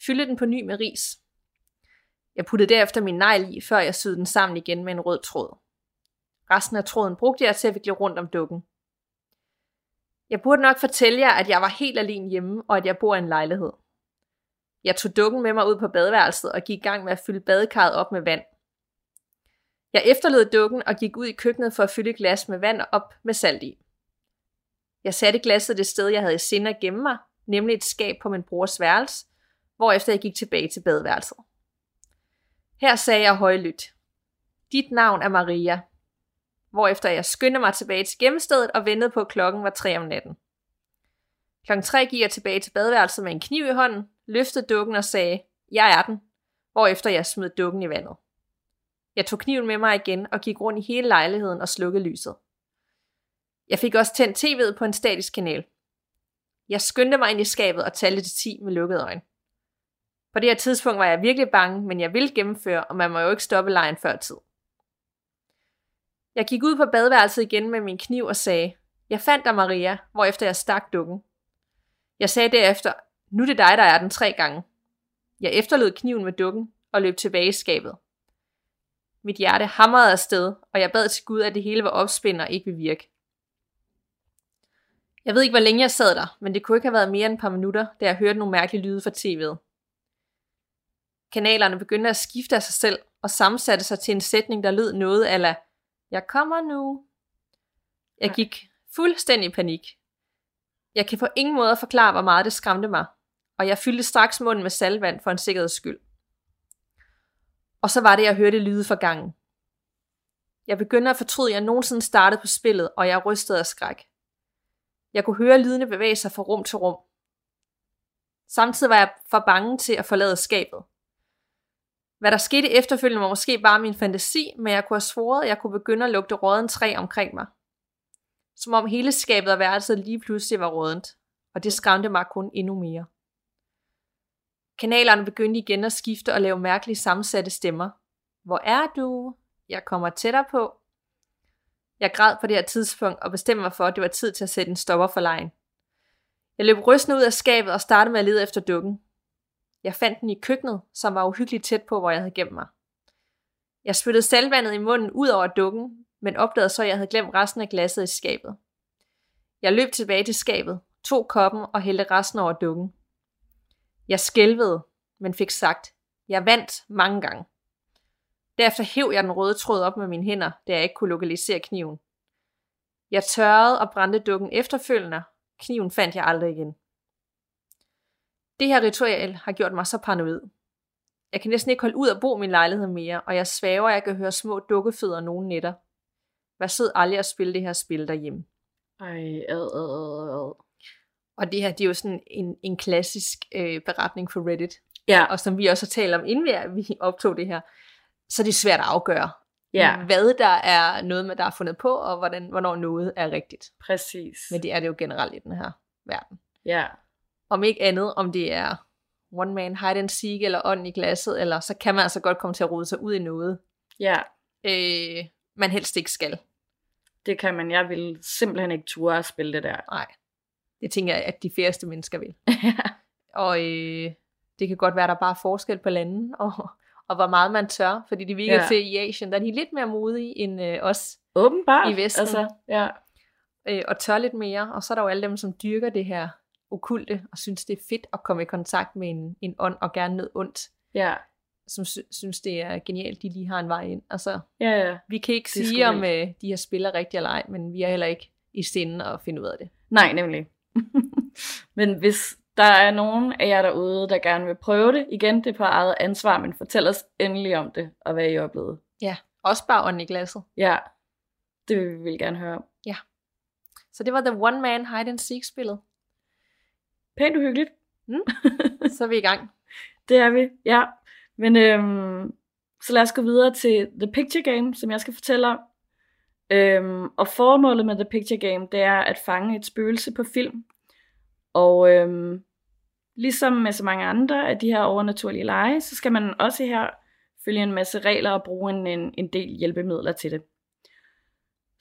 [SPEAKER 1] fyldte den på ny med ris. Jeg puttede derefter min negl i, før jeg syede den sammen igen med en rød tråd. Resten af tråden brugte jeg til at vikle rundt om dukken. Jeg burde nok fortælle jer, at jeg var helt alene hjemme, og at jeg bor i en lejlighed. Jeg tog dukken med mig ud på badeværelset og gik i gang med at fylde badekarret op med vand. Jeg efterlod dukken og gik ud i køkkenet for at fylde et glas med vand op med salt i. Jeg satte glasset det sted, jeg havde i sinde at gemme mig, nemlig et skab på min brors værelse, hvorefter jeg gik tilbage til badeværelset. Her sagde jeg højlydt, dit navn er Maria, hvorefter jeg skyndte mig tilbage til gemmestedet og ventede på, at klokken var tre om natten. Klokken tre gik jeg tilbage til badeværelset med en kniv i hånden, løftede dukken og sagde, jeg er den, hvorefter jeg smed dukken i vandet. Jeg tog kniven med mig igen og gik rundt i hele lejligheden og slukkede lyset. Jeg fik også tændt tv'et på en statisk kanal. Jeg skyndte mig ind i skabet og talte til 10 med lukkede øjne. På det her tidspunkt var jeg virkelig bange, men jeg ville gennemføre, og man må jo ikke stoppe lejen før tid. Jeg gik ud på badeværelset igen med min kniv og sagde, jeg fandt dig, Maria, hvorefter jeg stak dukken. Jeg sagde derefter, nu er det dig, der er den tre gange. Jeg efterlod kniven med dukken og løb tilbage i skabet. Mit hjerte hamrede afsted, og jeg bad til Gud, at det hele var opspind og ikke ville virke. Jeg ved ikke, hvor længe jeg sad der, men det kunne ikke have været mere end et par minutter, da jeg hørte nogle mærkelige lyde fra tv'et. Kanalerne begyndte at skifte af sig selv og sammensatte sig til en sætning, der lød noget ala Jeg kommer nu. Jeg gik fuldstændig i panik. Jeg kan på ingen måde forklare, hvor meget det skræmte mig, og jeg fyldte straks munden med salvand for en sikkerheds skyld. Og så var det, jeg hørte lyde fra gangen. Jeg begyndte at fortryde, at jeg nogensinde startede på spillet, og jeg rystede af skræk. Jeg kunne høre lydene bevæge sig fra rum til rum. Samtidig var jeg for bange til at forlade skabet. Hvad der skete efterfølgende var måske bare min fantasi, men jeg kunne have svoret, at jeg kunne begynde at lugte råden træ omkring mig. Som om hele skabet og værelset lige pludselig var rådent, og det skræmte mig kun endnu mere. Kanalerne begyndte igen at skifte og lave mærkelige sammensatte stemmer. Hvor er du? Jeg kommer tættere på. Jeg græd på det her tidspunkt og bestemte mig for, at det var tid til at sætte en stopper for lejen. Jeg løb rystende ud af skabet og startede med at lede efter dukken. Jeg fandt den i køkkenet, som var uhyggeligt tæt på, hvor jeg havde gemt mig. Jeg spyttede salvandet i munden ud over dukken, men opdagede så, at jeg havde glemt resten af glasset i skabet. Jeg løb tilbage til skabet, tog koppen og hældte resten over dukken. Jeg skælvede, men fik sagt, jeg vandt mange gange. Derefter hæv jeg den røde tråd op med mine hænder, da jeg ikke kunne lokalisere kniven. Jeg tørrede og brændte dukken efterfølgende. Kniven fandt jeg aldrig igen. Det her ritual har gjort mig så paranoid. Jeg kan næsten ikke holde ud at bo i min lejlighed mere, og jeg svæver, at jeg kan høre små dukkefødder nogle nætter. Vær sød aldrig at spille det her spil derhjemme.
[SPEAKER 2] Ej, ad, ad, ad, ad.
[SPEAKER 1] Og det her, det er jo sådan en, en klassisk øh, beretning for Reddit.
[SPEAKER 2] Ja,
[SPEAKER 1] Og som vi også har talt om, inden vi, vi optog det her, så er det svært at afgøre,
[SPEAKER 2] ja,
[SPEAKER 1] hvad der er noget, man der er fundet på, og hvordan, hvornår noget er rigtigt.
[SPEAKER 2] præcis.
[SPEAKER 1] Men det er det jo generelt i den her verden.
[SPEAKER 2] Ja,
[SPEAKER 1] Om ikke andet, om det er one man hide and seek, eller ånd i glasset, eller så kan man altså godt komme til at rode sig ud i noget,
[SPEAKER 2] ja,
[SPEAKER 1] øh, man helst ikke skal.
[SPEAKER 2] det kan man. Jeg vil simpelthen ikke ture at spille det der.
[SPEAKER 1] Nej, det tænker jeg, at de færreste mennesker vil. <laughs> Og øh, det kan godt være, der bare er forskel på landet, <laughs> og, og hvor meget man tør, fordi det virker
[SPEAKER 2] ja.
[SPEAKER 1] til i Asien, der er de lidt mere modige end øh, os,
[SPEAKER 2] Åbenbart.
[SPEAKER 1] I Vesten.
[SPEAKER 2] Altså, ja.
[SPEAKER 1] øh, og tør lidt mere. Og så er der jo alle dem, som dyrker det her okulte, og synes, det er fedt at komme i kontakt med en, en ånd, og gerne noget ondt,
[SPEAKER 2] Ja,
[SPEAKER 1] som sy- synes, det er genialt, de lige har en vej ind. Altså,
[SPEAKER 2] ja, ja.
[SPEAKER 1] vi kan ikke
[SPEAKER 2] Det er
[SPEAKER 1] sige, om øh, de her spiller rigtig eller ej, men vi har heller ikke i stinden at finde ud af det.
[SPEAKER 2] Nej, nemlig. <laughs> men hvis der er nogen af jer derude, der gerne vil prøve det, igen, det er på eget ansvar, men fortæl os endelig om det, og hvad I oplevede.
[SPEAKER 1] Ja, også bare ånden i glasset.
[SPEAKER 2] Ja, det vil vi vil gerne høre om.
[SPEAKER 1] Så det var The One Man Hide and Seek spillet.
[SPEAKER 2] Pænt uhyggeligt. <laughs>
[SPEAKER 1] Så er vi i gang.
[SPEAKER 2] Det er vi, ja. Men øhm, så lad os gå videre til The Picture Game, som jeg skal fortælle om. Øhm, og formålet med The Picture Game, det er at fange et spøgelse på film. Og øhm, ligesom med så mange andre af de her overnaturlige lege, så skal man også her følge en masse regler og bruge en, en, en del hjælpemidler til det.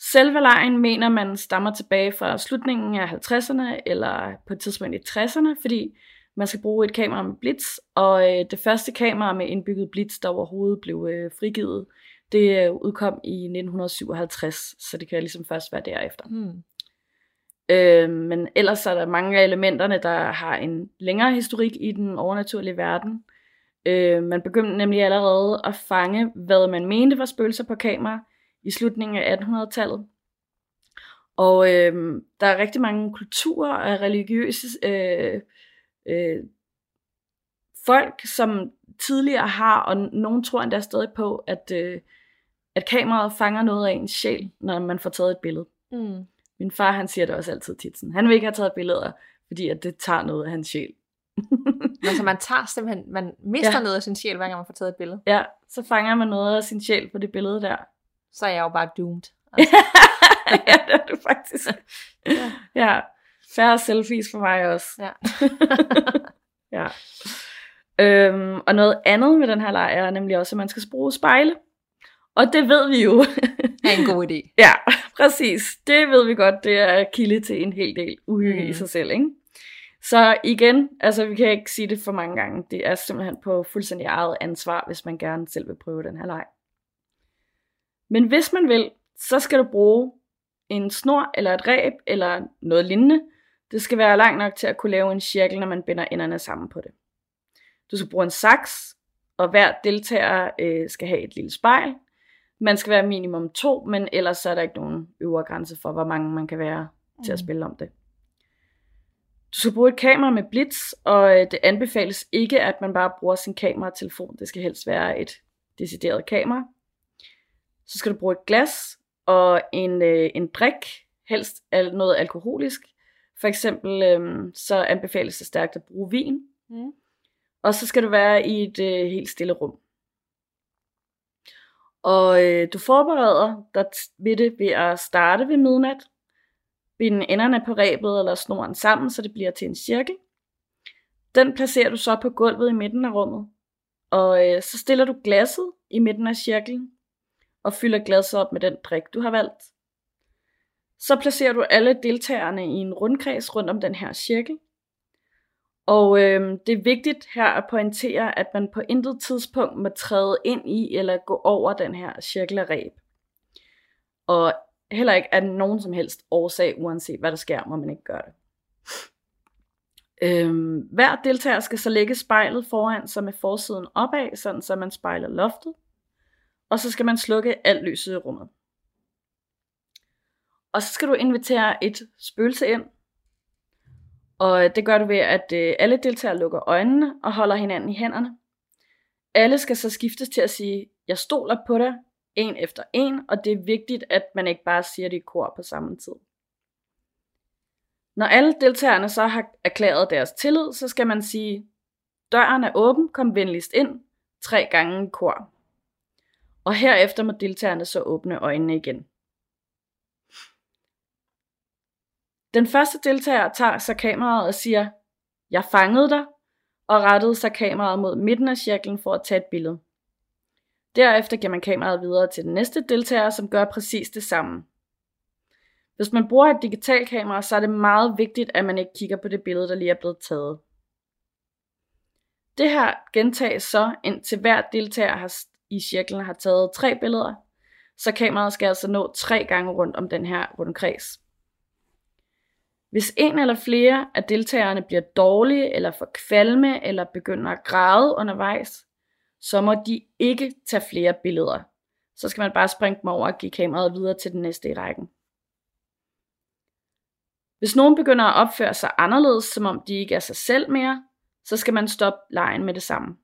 [SPEAKER 2] Selve lejen mener man stammer tilbage fra slutningen af 50'erne eller på et tidspunkt i 60'erne, fordi man skal bruge et kamera med blitz, og øh, det første kamera med indbygget blitz, der overhovedet blev øh, frigivet, det øh, udkom i 1957, så det kan ligesom først være derefter.
[SPEAKER 1] Hmm.
[SPEAKER 2] Øh, men ellers er der mange af elementerne, der har en længere historik i den overnaturlige verden. Øh, man begyndte nemlig allerede at fange, hvad man mente var spøgelser på kamera i slutningen af 1800-tallet. Og øh, der er rigtig mange kulturer og religiøse øh, øh, folk, som tidligere har, og nogen tror endda stadig på, at, øh, at kameraet fanger noget af ens sjæl, når man får taget et billede.
[SPEAKER 1] Mm.
[SPEAKER 2] Min far, han siger det også altid tit. Sådan. Han vil ikke have taget billeder, fordi at det tager noget af hans sjæl. <laughs>
[SPEAKER 1] Altså man tager simpelthen, man mister
[SPEAKER 2] Ja.
[SPEAKER 1] noget af sin sjæl, hver gang man får taget et billede.
[SPEAKER 2] ja, så fanger man noget af sin sjæl på det billede der.
[SPEAKER 1] Så er jeg jo bare doomed. <laughs>
[SPEAKER 2] ja, det er du faktisk.
[SPEAKER 1] Ja.
[SPEAKER 2] ja, færre selfies for mig også.
[SPEAKER 1] Ja. <laughs>
[SPEAKER 2] ja. Øhm, og noget andet med den her leg er nemlig også, at man skal bruge spejle. Og det ved vi jo. <laughs>
[SPEAKER 1] er en god idé.
[SPEAKER 2] ja, præcis. Det ved vi godt, det er kilde til en hel del uhygge mm. i sig selv, ikke? Så igen, altså vi kan ikke sige det for mange gange. Det er simpelthen på fuldstændig eget ansvar, hvis man gerne selv vil prøve den her leg. Men hvis man vil, så skal du bruge en snor eller et reb eller noget lignende. Det skal være langt nok til at kunne lave en cirkel, når man binder enderne sammen på det. Du skal bruge en saks, og hver deltager øh, skal have et lille spejl. Man skal være minimum to, men ellers så er der ikke nogen øvre grænse for, hvor mange man kan være til at
[SPEAKER 1] Mm.
[SPEAKER 2] spille om det. Du skal bruge et kamera med blitz, og øh, det anbefales ikke, at man bare bruger sin kamera telefon. Det skal helst være et decideret kamera. Så skal du bruge et glas og en, øh, en drik, helst al- noget alkoholisk. For eksempel øh, så anbefales det stærkt at bruge vin.
[SPEAKER 1] Mm.
[SPEAKER 2] Og så skal du være i et øh, helt stille rum. Og øh, du forbereder dig ved det ved at starte ved midnat. Binde enderne på rebet eller snoren sammen, så det bliver til en cirkel. Den placerer du så på gulvet i midten af rummet. Og øh, så stiller du glasset i midten af cirklen og fylder glasset op med den drik, du har valgt. Så placerer du alle deltagerne i en rundkreds rundt om den her cirkel. Og øh, det er vigtigt her at pointere, at man på intet tidspunkt må træde ind i eller gå over den her cirkel af reb. Og heller ikke af nogen som helst årsag, uanset hvad der sker, må man ikke gøre det. Øhm, hver deltager skal så lægge spejlet foran sig med forsiden opad, sådan så man spejler loftet. Og så skal man slukke alt lyset i rummet. Og så skal du invitere et spøgelse ind. Og det gør du ved, at øh, alle deltagere lukker øjnene og holder hinanden i hænderne. Alle skal så skiftes til at sige, jeg stoler på dig, en efter en, og det er vigtigt, at man ikke bare siger det i kor på samme tid. Når alle deltagerne så har erklæret deres tillid, så skal man sige, døren er åben, kom venligst ind, tre gange i kor. Og herefter må deltagerne så åbne øjnene igen. Den første deltager tager så kameraet og siger, jeg fangede dig, og rettede så kameraet mod midten af cirklen for at tage et billede. Derefter giver man kameraet videre til den næste deltager, som gør præcis det samme. Hvis man bruger et digitalt kamera, så er det meget vigtigt, at man ikke kigger på det billede, der lige er blevet taget. Det her gentages så, indtil hver deltager har, i cirklen har taget tre billeder, så kameraet skal altså nå tre gange rundt om den her rundkreds. Hvis en eller flere af deltagerne bliver dårlige, eller får kvalme, eller begynder at græde undervejs, så må de ikke tage flere billeder. Så skal man bare springe dem over og give kameraet videre til den næste i rækken. Hvis nogen begynder at opføre sig anderledes, som om de ikke er sig selv mere, så skal man stoppe lejen med det samme.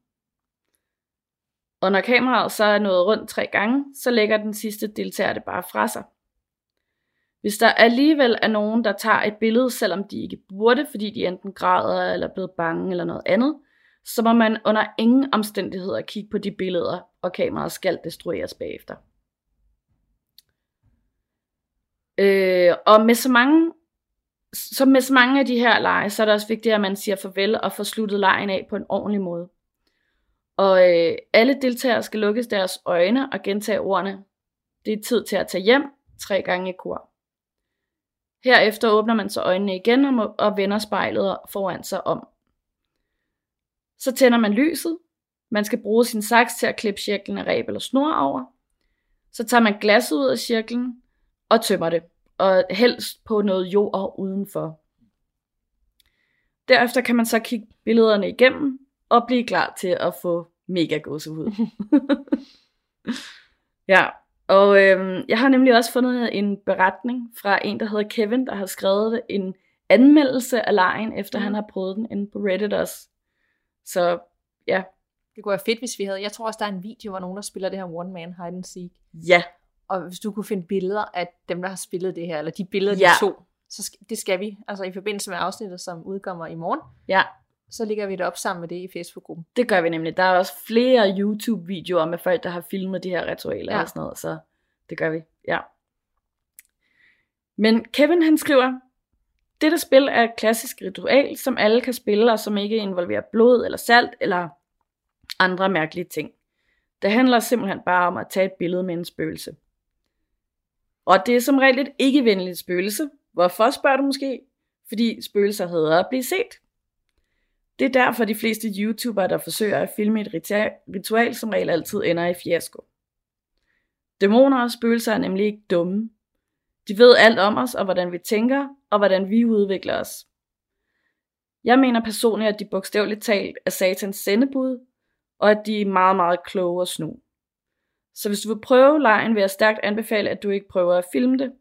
[SPEAKER 2] Og når kameraet så er nået rundt tre gange, så lægger den sidste deltager det bare fra sig. Hvis der alligevel er nogen, der tager et billede, selvom de ikke burde, fordi de enten græder eller er blevet bange eller noget andet, så må man under ingen omstændigheder kigge på de billeder, og kameraet skal destrueres bagefter. Øh, og med så mange så med så mange af de her lege, så er det også vigtigt, at man siger farvel og får sluttet lejen af på en ordentlig måde. Og øh, alle deltagere skal lukke deres øjne og gentage ordene. Det er tid til at tage hjem tre gange i kor. Herefter åbner man så øjnene igen og, må, og vender spejlet foran sig om. Så tænder man lyset. Man skal bruge sin saks til at klippe cirklen af ræb eller snor over. Så tager man glasset ud af cirklen og tømmer det. Og helst på noget jord udenfor. Derefter kan man så kigge billederne igennem og blive klar til at få mega gåsehud. <laughs> ja, og øhm, jeg har nemlig også fundet en beretning fra en, der hedder Kevin, der har skrevet en anmeldelse af lejen, efter mm. han har prøvet den inde på Reddit også. Så ja.
[SPEAKER 1] Det kunne være fedt, hvis vi havde... Jeg tror også, der er en video, hvor nogen, der spiller det her One Man Hide and Seek.
[SPEAKER 2] Ja.
[SPEAKER 1] Og hvis du kunne finde billeder af dem, der har spillet det her, eller de billeder, ja. de to, så det skal vi. Altså i forbindelse med afsnittet, som udkommer i morgen.
[SPEAKER 2] Ja.
[SPEAKER 1] Så ligger vi det op sammen med det i Facebook-gruppen.
[SPEAKER 2] Det gør vi nemlig. Der er også flere YouTube-videoer med folk, der har filmet de her ritualer ja. og sådan noget, så det gør vi. Ja. Men Kevin han skriver, dette spil er et klassisk ritual, som alle kan spille, og som ikke involverer blod eller salt eller andre mærkelige ting. Det handler simpelthen bare om at tage et billede med en spøgelse. Og det er som regel et ikke-venligt spøgelse. Hvorfor spørger du måske? Fordi spøgelser hedder at blive set. Det er derfor de fleste YouTubere, der forsøger at filme et ritual, som regel altid ender i fiasko. Dæmoner og spøgelser er nemlig ikke dumme. De ved alt om os og hvordan vi tænker og hvordan vi udvikler os. Jeg mener personligt, at de bogstaveligt talt er satans sendebud, og at de er meget, meget kloge og snu. Så hvis du vil prøve lejen, vil jeg stærkt anbefale, at du ikke prøver at filme det.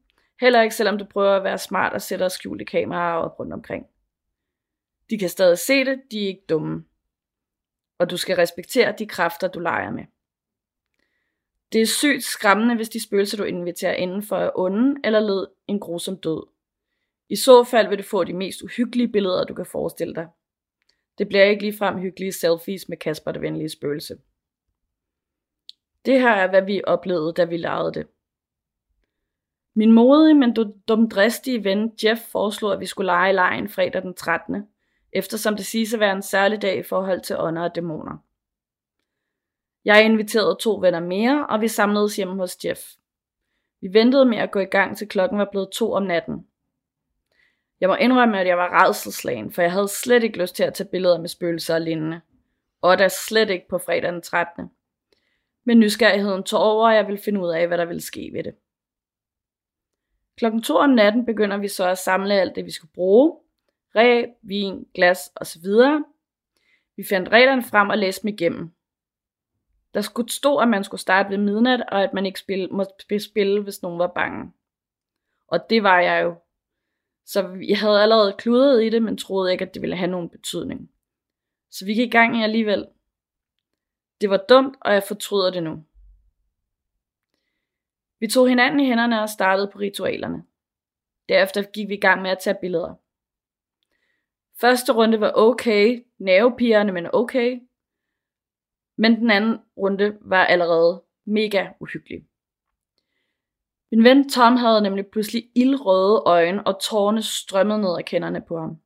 [SPEAKER 2] Heller ikke selvom du prøver at være smart og sætter skjulte kameraer op rundt omkring. De kan stadig se det, de er ikke dumme. Og du skal respektere de kræfter, du leger med. Det er sygt skræmmende, hvis de spøgelser, du inviterer indenfor er onde eller led en grusom død. I så fald vil du få de mest uhyggelige billeder, du kan forestille dig. Det bliver ikke ligefrem hyggelige selfies med Kasper det venlige spøgelse. Det her er, hvad vi oplevede, da vi legede det. Min modige, men dumdristige ven Jeff foreslog, at vi skulle lege lejen fredag den 13., eftersom det siges at være en særlig dag i forhold til ånder og dæmoner. Jeg inviterede to venner mere, og vi samledes hjemme hos Jeff. Vi ventede med at gå i gang, til klokken var blevet to om natten. Jeg må indrømme, at jeg var redselslagen, for jeg havde slet ikke lyst til at tage billeder med spøgelser og lignende. Og da slet ikke på fredag den 13. Men nysgerrigheden tog over, og jeg ville finde ud af, hvad der ville ske ved det. Klokken to om natten begynder vi så at samle alt det, vi skulle bruge. Ræb, vin, glas osv. Vi fandt reglerne frem og læste dem igennem. Der skulle stå, at man skulle starte ved midnat, og at man ikke spille, måtte spille, hvis nogen var bange. Og det var jeg jo. Så jeg havde allerede kludret i det, men troede ikke, at det ville have nogen betydning. Så vi gik i gang i alligevel. Det var dumt, og jeg fortryder det nu. Vi tog hinanden i hænderne og startede på ritualerne. Derefter gik vi i gang med at tage billeder. Første runde var okay, nervepigerne, men okay. Men den anden runde var allerede mega uhyggelig. Min ven Tom havde nemlig pludselig ildrøde øjne, og tårerne strømmede ned af kenderne på ham.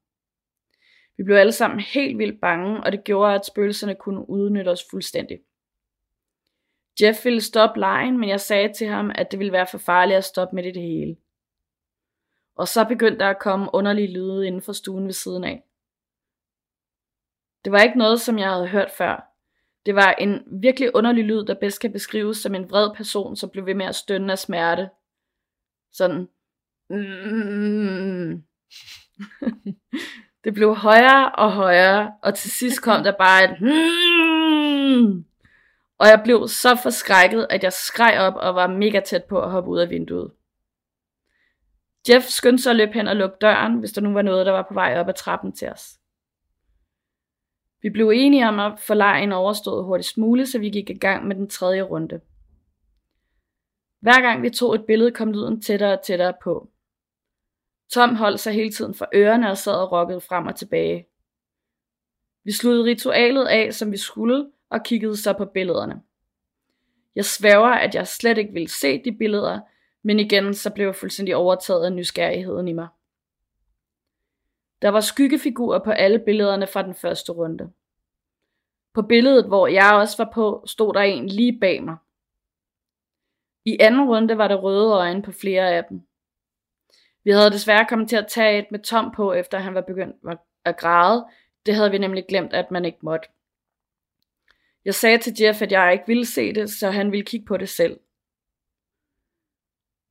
[SPEAKER 2] Vi blev alle sammen helt vildt bange, og det gjorde, at spøgelserne kunne udnytte os fuldstændig. Jeff ville stoppe lejen, men jeg sagde til ham, at det ville være for farligt at stoppe med det hele. Og så begyndte der at komme underlige lyde inden for stuen ved siden af. Det var ikke noget, som jeg havde hørt før, det var en virkelig underlig lyd, der bedst kan beskrives som en vred person, som blev ved med at stønne af smerte. Sådan. Mm. <laughs> det blev højere og højere, og til sidst kom der bare et mm. <laughs> Og jeg blev så forskrækket, at jeg skreg op og var mega tæt på at hoppe ud af vinduet. Jeff skyndte sig at løbe hen og lukke døren, hvis der nu var noget, der var på vej op ad trappen til os. Vi blev enige om at få lejen overstået hurtigst muligt, så vi gik i gang med den tredje runde. Hver gang vi tog et billede, kom lyden tættere og tættere på. Tom holdt sig hele tiden for ørerne og sad og rokkede frem og tilbage. Vi sluttede ritualet af, som vi skulle, og kiggede så på billederne. Jeg sværger, at jeg slet ikke ville se de billeder, men igen så blev jeg fuldstændig overtaget af nysgerrigheden i mig. Der var skyggefigurer på alle billederne fra den første runde. På billedet, hvor jeg også var på, stod der en lige bag mig. I anden runde var der røde øjne på flere af dem. Vi havde desværre kommet til at tage et med Tom på, efter han var begyndt at græde. Det havde vi nemlig glemt, at man ikke måtte. Jeg sagde til Jeff, at jeg ikke ville se det, så han ville kigge på det selv.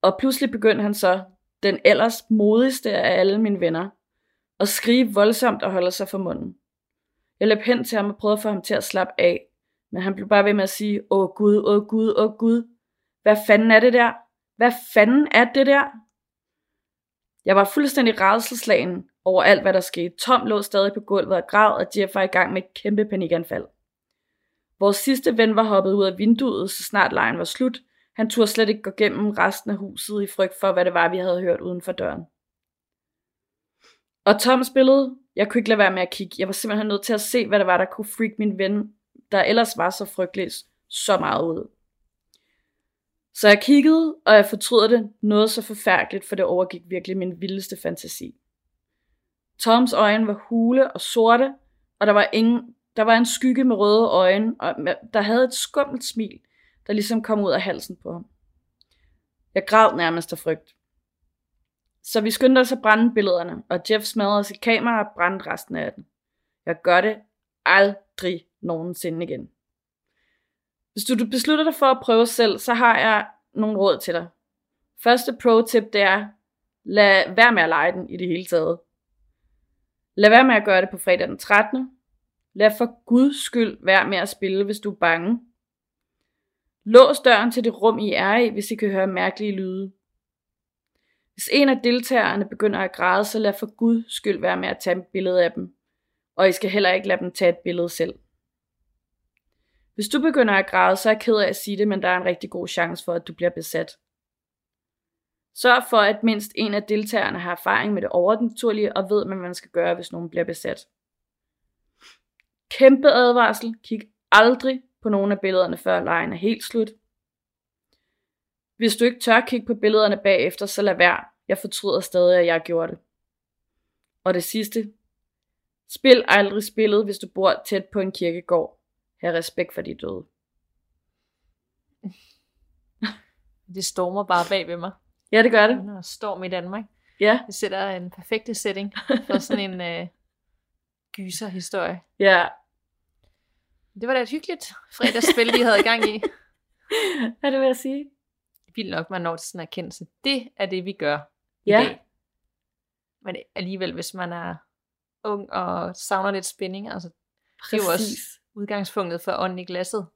[SPEAKER 2] Og pludselig begyndte han så, den ellers modigste af alle mine venner, og skrige voldsomt og holde sig for munden. Jeg løb hen til ham og prøvede at få ham til at slappe af, men han blev bare ved med at sige, åh gud, åh gud, åh gud, hvad fanden er det der? Hvad fanden er det der? Jeg var fuldstændig rædselslagen over alt, hvad der skete. Tom lå stadig på gulvet og græd, og Jeff var i gang med et kæmpe panikanfald. Vores sidste ven var hoppet ud af vinduet, så snart lejen var slut. Han turde slet ikke gå gennem resten af huset i frygt for, hvad det var, vi havde hørt uden for døren. Og Tom spillede. Jeg kunne ikke lade være med at kigge. Jeg var simpelthen nødt til at se, hvad det var, der kunne freak min ven, der ellers var så frygtelig, så meget ud. Så jeg kiggede, og jeg fortryder det noget så forfærdeligt, for det overgik virkelig min vildeste fantasi. Toms øjne var hule og sorte, og der var, ingen, der var en skygge med røde øjne, og der havde et skummelt smil, der ligesom kom ud af halsen på ham. Jeg græd nærmest af frygt. Så vi skyndte os at brænde billederne, og Jeff smadrede sit kamera og brændte resten af den. Jeg gør det aldrig nogensinde igen. Hvis du beslutter dig for at prøve selv, så har jeg nogle råd til dig. Første pro-tip, det er, lad være med at lege den i det hele taget. Lad være med at gøre det på fredag den 13. Lad for guds skyld være med at spille, hvis du er bange. Lås døren til det rum, I er i, hvis I kan høre mærkelige lyde. Hvis en af deltagerne begynder at græde, så lad for guds skyld være med at tage et billede af dem. Og I skal heller ikke lade dem tage et billede selv. Hvis du begynder at græde, så er jeg ked af at sige det, men der er en rigtig god chance for, at du bliver besat. Sørg for, at mindst en af deltagerne har erfaring med det overnaturlige og ved, hvad man skal gøre, hvis nogen bliver besat. Kæmpe advarsel. Kig aldrig på nogle af billederne, før lejen er helt slut. Hvis du ikke tør kigge på billederne bagefter, så lad være. Jeg fortryder stadig, at jeg gjorde det. Og det sidste. Spil aldrig spillet, hvis du bor tæt på en kirkegård. Have respekt for de døde. <laughs>
[SPEAKER 1] Det stormer bare bag ved mig.
[SPEAKER 2] Ja, det gør det.
[SPEAKER 1] Når storm i Danmark.
[SPEAKER 2] Ja.
[SPEAKER 1] Det sætter en perfekte setting for sådan en øh, gyserhistorie.
[SPEAKER 2] Ja.
[SPEAKER 1] Det var da et hyggeligt fredagsspil, vi havde i gang i. <laughs>
[SPEAKER 2] Ja, det vil jeg sige.
[SPEAKER 1] Vildt nok, man når til sådan en erkendelse. Det er det, vi gør
[SPEAKER 2] Ja.
[SPEAKER 1] i dag. Men alligevel, hvis man er ung og savner lidt spænding, altså det er jo også
[SPEAKER 2] Præcis.
[SPEAKER 1] udgangspunktet for ånden i glasset.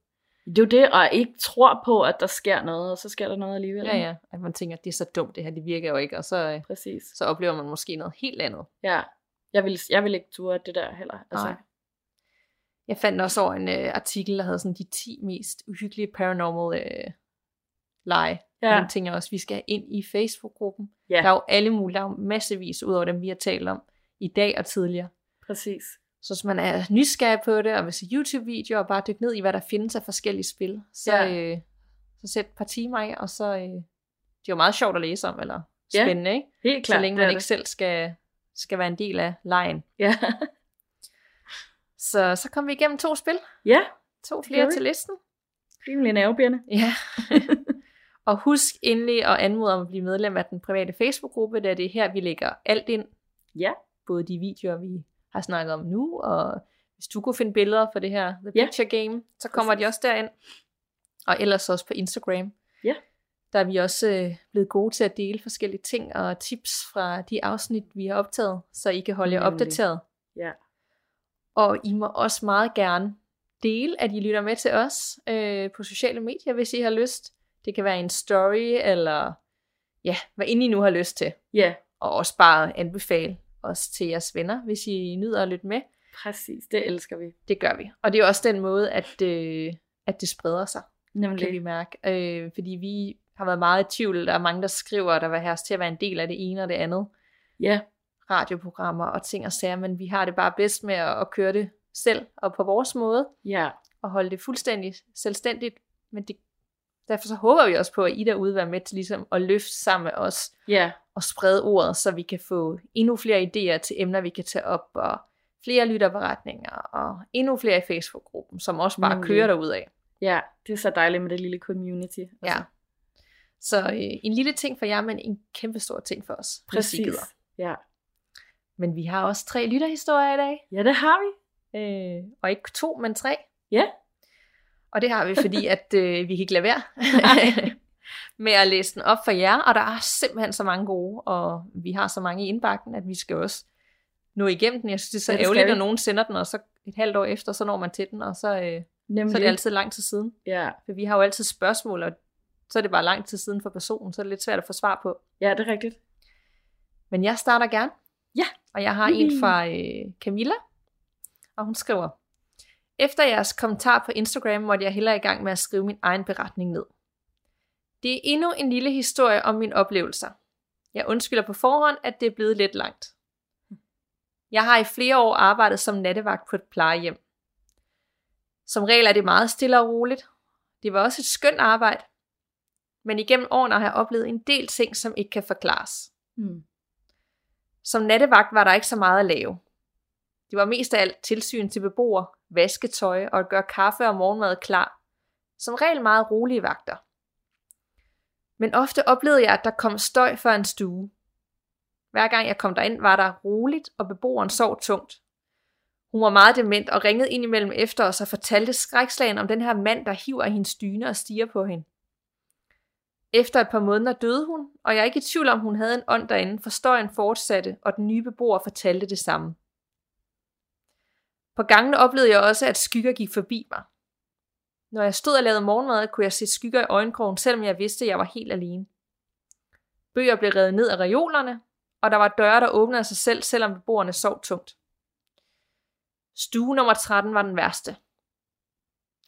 [SPEAKER 2] Det er jo det, og ikke tror på, at der sker noget, og så sker der noget alligevel.
[SPEAKER 1] Ja, ja. At man tænker, det er så dumt det her, det virker jo ikke, og så, øh,
[SPEAKER 2] Præcis.
[SPEAKER 1] så oplever man måske noget helt andet.
[SPEAKER 2] Ja. Jeg vil, jeg vil ikke ture det der heller. Altså,
[SPEAKER 1] Nej. Jeg fandt også over en øh, artikel, der havde sådan de 10 mest uhyggelige paranormal øh, lege. Ja.
[SPEAKER 2] Ja.
[SPEAKER 1] Og den tænker jeg også, vi skal ind i Facebook-gruppen.
[SPEAKER 2] Ja.
[SPEAKER 1] Der er jo alle mulige, der er jo massevis, ud over dem, vi har talt om i dag og tidligere.
[SPEAKER 2] Præcis.
[SPEAKER 1] Så hvis man er nysgerrig på det, og vil se YouTube-videoer, og bare dykke ned i, hvad der findes af forskellige spil, så,
[SPEAKER 2] Ja.
[SPEAKER 1] øh, så sæt et par timer af, og så... Øh, det er jo meget sjovt at læse om, eller
[SPEAKER 2] Ja,
[SPEAKER 1] spændende, ikke?
[SPEAKER 2] Helt
[SPEAKER 1] Så
[SPEAKER 2] klart.
[SPEAKER 1] længe
[SPEAKER 2] det er
[SPEAKER 1] man ikke
[SPEAKER 2] det.
[SPEAKER 1] selv skal, skal være en del af lejen.
[SPEAKER 2] Ja.
[SPEAKER 1] Så, så kom vi igennem to spil.
[SPEAKER 2] ja,
[SPEAKER 1] To flere til listen.
[SPEAKER 2] rimelig nervebjerne.
[SPEAKER 1] Ja. <laughs> og husk endelig at anmode om at blive medlem af den private Facebook-gruppe, da det er her, vi lægger alt ind.
[SPEAKER 2] Ja.
[SPEAKER 1] Både de videoer, vi har snakket om nu, og hvis du kunne finde billeder for det her The
[SPEAKER 2] Ja.
[SPEAKER 1] Picture Game, så kommer de også derind. Og ellers også på Instagram.
[SPEAKER 2] Ja.
[SPEAKER 1] Der er vi også øh, blevet gode til at dele forskellige ting og tips fra de afsnit, vi har optaget, så I kan holde jer opdateret.
[SPEAKER 2] Ja.
[SPEAKER 1] Og I må også meget gerne dele, at I lytter med til os øh, på sociale medier, hvis I har lyst. Det kan være en story, eller ja, hvad end I nu har lyst til.
[SPEAKER 2] Ja,
[SPEAKER 1] Og også bare anbefale os til jeres venner, hvis I nyder at lytte med.
[SPEAKER 2] præcis. Det elsker vi.
[SPEAKER 1] Det gør vi. Og det er også den måde, at, øh, at det spreder sig,
[SPEAKER 2] Nemlig.
[SPEAKER 1] kan vi mærke. Øh, fordi vi har været meget i tvivl. Der er mange, der skriver, der vil have os til at være en del af det ene og det andet.
[SPEAKER 2] Ja,
[SPEAKER 1] radioprogrammer og ting og sager, men vi har det bare bedst med at, at køre det selv og på vores måde,
[SPEAKER 2] ja,
[SPEAKER 1] og holde det fuldstændig selvstændigt. Men det, derfor så håber vi også på, at I derude vil være med til ligesom at løfte sammen med os
[SPEAKER 2] ja,
[SPEAKER 1] og sprede ordet, så vi kan få endnu flere idéer til emner, vi kan tage op, og flere lytterberetninger, og endnu flere i Facebook-gruppen, som også bare
[SPEAKER 2] Nemlig.
[SPEAKER 1] kører derud af.
[SPEAKER 2] ja. Det er så dejligt med det lille community. Altså,
[SPEAKER 1] Ja. Så øh, en lille ting for jer, men en kæmpe stor ting for os.
[SPEAKER 2] Præcis. Ja.
[SPEAKER 1] Men vi har også tre lytterhistorier i dag.
[SPEAKER 2] ja, det har vi.
[SPEAKER 1] Øh, og ikke to, men tre.
[SPEAKER 2] Ja.
[SPEAKER 1] Og det har vi, fordi <laughs> at øh, vi kan ikke lade være <laughs> med at læse den op for jer. Og der er simpelthen så mange gode, og vi har så mange i indbakken, at vi skal også nå igennem den. Jeg synes, det er så
[SPEAKER 2] det
[SPEAKER 1] ærgerligt, når nogen sender den, og så et halvt år efter, så når man til den, og så, øh,
[SPEAKER 2] Nemlig.
[SPEAKER 1] så er det altid lang tid siden.
[SPEAKER 2] Ja.
[SPEAKER 1] For vi har jo altid spørgsmål, og så er det bare lang tid siden for personen, så er det lidt svært at få svar på.
[SPEAKER 2] ja, det er rigtigt.
[SPEAKER 1] Men jeg starter gerne.
[SPEAKER 2] Ja.
[SPEAKER 1] Og jeg har en fra øh, Camilla, og hun skriver, Efter jeres kommentar på Instagram, måtte jeg hellere i gang med at skrive min egen beretning ned. Det er endnu en lille historie om mine oplevelser. Jeg undskylder på forhånd, at det er blevet lidt langt. Jeg har i flere år arbejdet som nattevagt på et plejehjem. Som regel er det meget stille og roligt. Det var også et skønt arbejde. Men igennem årene har jeg oplevet en del ting, som ikke kan forklares.
[SPEAKER 2] Hmm.
[SPEAKER 1] Som nattevagt var der ikke så meget at lave. Det var mest af alt tilsyn til beboere, vasketøj og at gøre kaffe og morgenmad klar. Som regel meget rolige vagter. Men ofte oplevede jeg, at der kom støj fra en stue. Hver gang jeg kom derind, var der roligt, og beboeren sov tungt. Hun var meget dement og ringede ind imellem efter os og fortalte skrækslagen om den her mand, der hiver i hendes dyne og stiger på hende. Efter et par måneder døde hun, og jeg er ikke i tvivl om, hun havde en ånd derinde, for støjen fortsatte, og den nye beboer fortalte det samme. På gangene oplevede jeg også, at skygger gik forbi mig. Når jeg stod og lavede morgenmad, kunne jeg se skygger i øjenkrogen, selvom jeg vidste, at jeg var helt alene. Bøger blev revet ned af reolerne, og der var døre, der åbnede af sig selv, selvom beboerne sov tungt. Stue nummer 13 var den værste.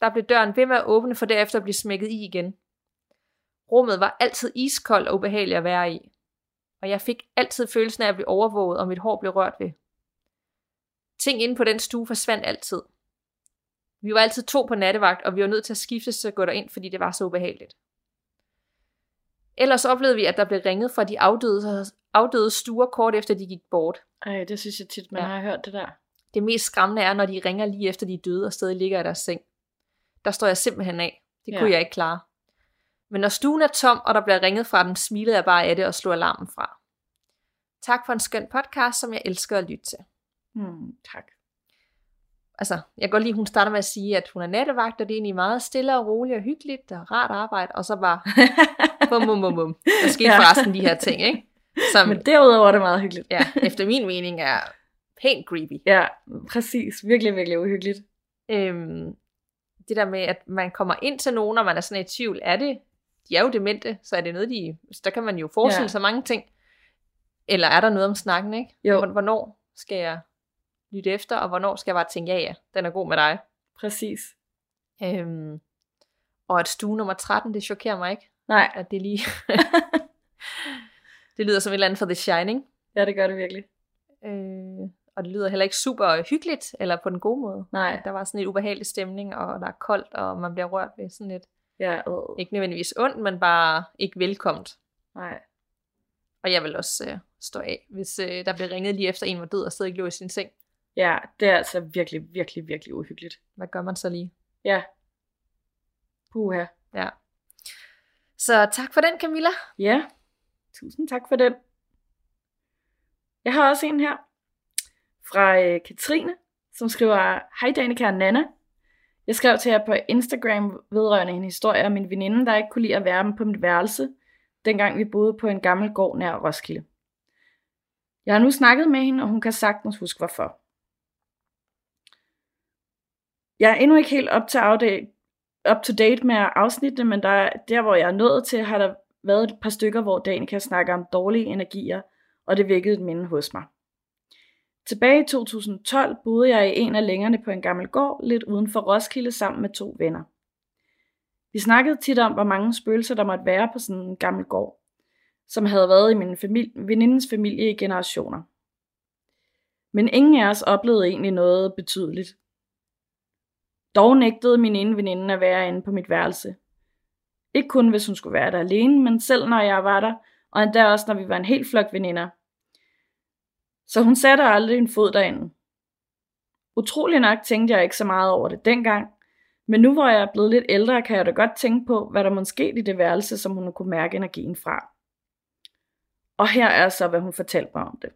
[SPEAKER 1] Der blev døren ved med at åbne, for derefter at blive smækket i igen. Rummet var altid iskoldt og ubehageligt at være i. Og jeg fik altid følelsen af at blive overvåget, og mit hår blev rørt ved. Ting inde på den stue forsvandt altid. Vi var altid to på nattevagt, og vi var nødt til at skifte til at gå derind, fordi det var så ubehageligt. Ellers oplevede vi, at der blev ringet fra de afdøde, afdøde stuer kort efter de gik bort.
[SPEAKER 2] Ej, det synes jeg tit, man
[SPEAKER 1] Ja.
[SPEAKER 2] ja. har hørt det der.
[SPEAKER 1] Det mest skræmmende er, når de ringer lige efter de er døde og stadig ligger i deres seng. Der står jeg simpelthen af. Det
[SPEAKER 2] Ja.
[SPEAKER 1] kunne jeg ikke klare. Men når stuen er tom, og der bliver ringet fra dem, smilede jeg bare af det og slog alarmen fra. Tak for en skøn podcast, som jeg elsker at lytte til.
[SPEAKER 2] Hmm, tak.
[SPEAKER 1] Altså, jeg lide, at hun starter med at sige, at hun er nattevagt, og det er egentlig meget stille og roligt og hyggeligt og rart arbejde, og så bare <laughs> bum, bum, bum, bum. Der skete
[SPEAKER 2] Ja.
[SPEAKER 1] forresten de her ting, ikke? Som,
[SPEAKER 2] Men derudover er det meget hyggeligt.
[SPEAKER 1] ja, efter min mening er pænt creepy.
[SPEAKER 2] Ja, præcis. Virkelig, virkelig uhyggeligt.
[SPEAKER 1] Øhm, det der med, at man kommer ind til nogen, og man er sådan i tvivl, er det, de er jo demente, så er det noget, de, så der kan man jo forestille
[SPEAKER 2] Ja.
[SPEAKER 1] sig mange ting. Eller er der noget om snakken, ikke?
[SPEAKER 2] Jo.
[SPEAKER 1] Hvor- Hvornår skal jeg lytte efter, og hvornår skal jeg bare tænke, ja ja, den er god med dig.
[SPEAKER 2] Præcis.
[SPEAKER 1] Øhm, og at stue nummer 13, det chokerer mig ikke,
[SPEAKER 2] Nej,
[SPEAKER 1] at det lige... <laughs> <laughs> det lyder som et eller andet fra The Shining.
[SPEAKER 2] ja, det gør det virkelig.
[SPEAKER 1] Øh, og det lyder heller ikke super hyggeligt, eller på den gode måde.
[SPEAKER 2] Nej,
[SPEAKER 1] Der var sådan et ubehagelig stemning, og der er koldt, og man bliver rørt ved sådan et,
[SPEAKER 2] ja, øh.
[SPEAKER 1] ikke nødvendigvis ondt, men bare ikke velkomt.
[SPEAKER 2] Nej.
[SPEAKER 1] Og jeg vil også øh, stå af, hvis øh, der blev ringet lige efter en var død, og stadig ikke lå i sin seng.
[SPEAKER 2] Ja, det er altså virkelig, virkelig, virkelig uhyggeligt.
[SPEAKER 1] Hvad gør man så lige?
[SPEAKER 2] Ja. Puha.
[SPEAKER 1] Ja. Så tak for den, Camilla.
[SPEAKER 2] Ja, tusind tak for den. Jeg har også en her fra øh, Katrine, som skriver, Hej Danika og Nana. Jeg skrev til jer på Instagram vedrørende en historie om en veninde, der ikke kunne lide at være på mit værelse, dengang vi boede på en gammel gård nær Roskilde. Jeg har nu snakket med hende, og hun kan sagtens huske hvorfor. Jeg er endnu ikke helt op til up to date med afsnittene, men der, der hvor jeg er nået til, har der været et par stykker, hvor Danika snakker om dårlige energier, og det vækkede et minde hos mig. Tilbage i 2012 boede jeg i en af længerne på en gammel gård, lidt uden for Roskilde, sammen med to venner. Vi snakkede tit om, hvor mange spøgelser der måtte være på sådan en gammel gård, som havde været i min familie, venindens familie i generationer. Men ingen af os oplevede egentlig noget betydeligt. Dog nægtede min ene veninde at være inde på mit værelse. Ikke kun hvis hun skulle være der alene, men selv når jeg var der, og endda også når vi var en helt flok veninder. Så hun satte aldrig en fod derinde. Utrolig nok tænkte jeg ikke så meget over det dengang, men nu hvor jeg er blevet lidt ældre, kan jeg da godt tænke på, hvad der måske skete i det værelse, som hun kunne mærke energien fra. Og her er så, hvad hun fortalte mig om det.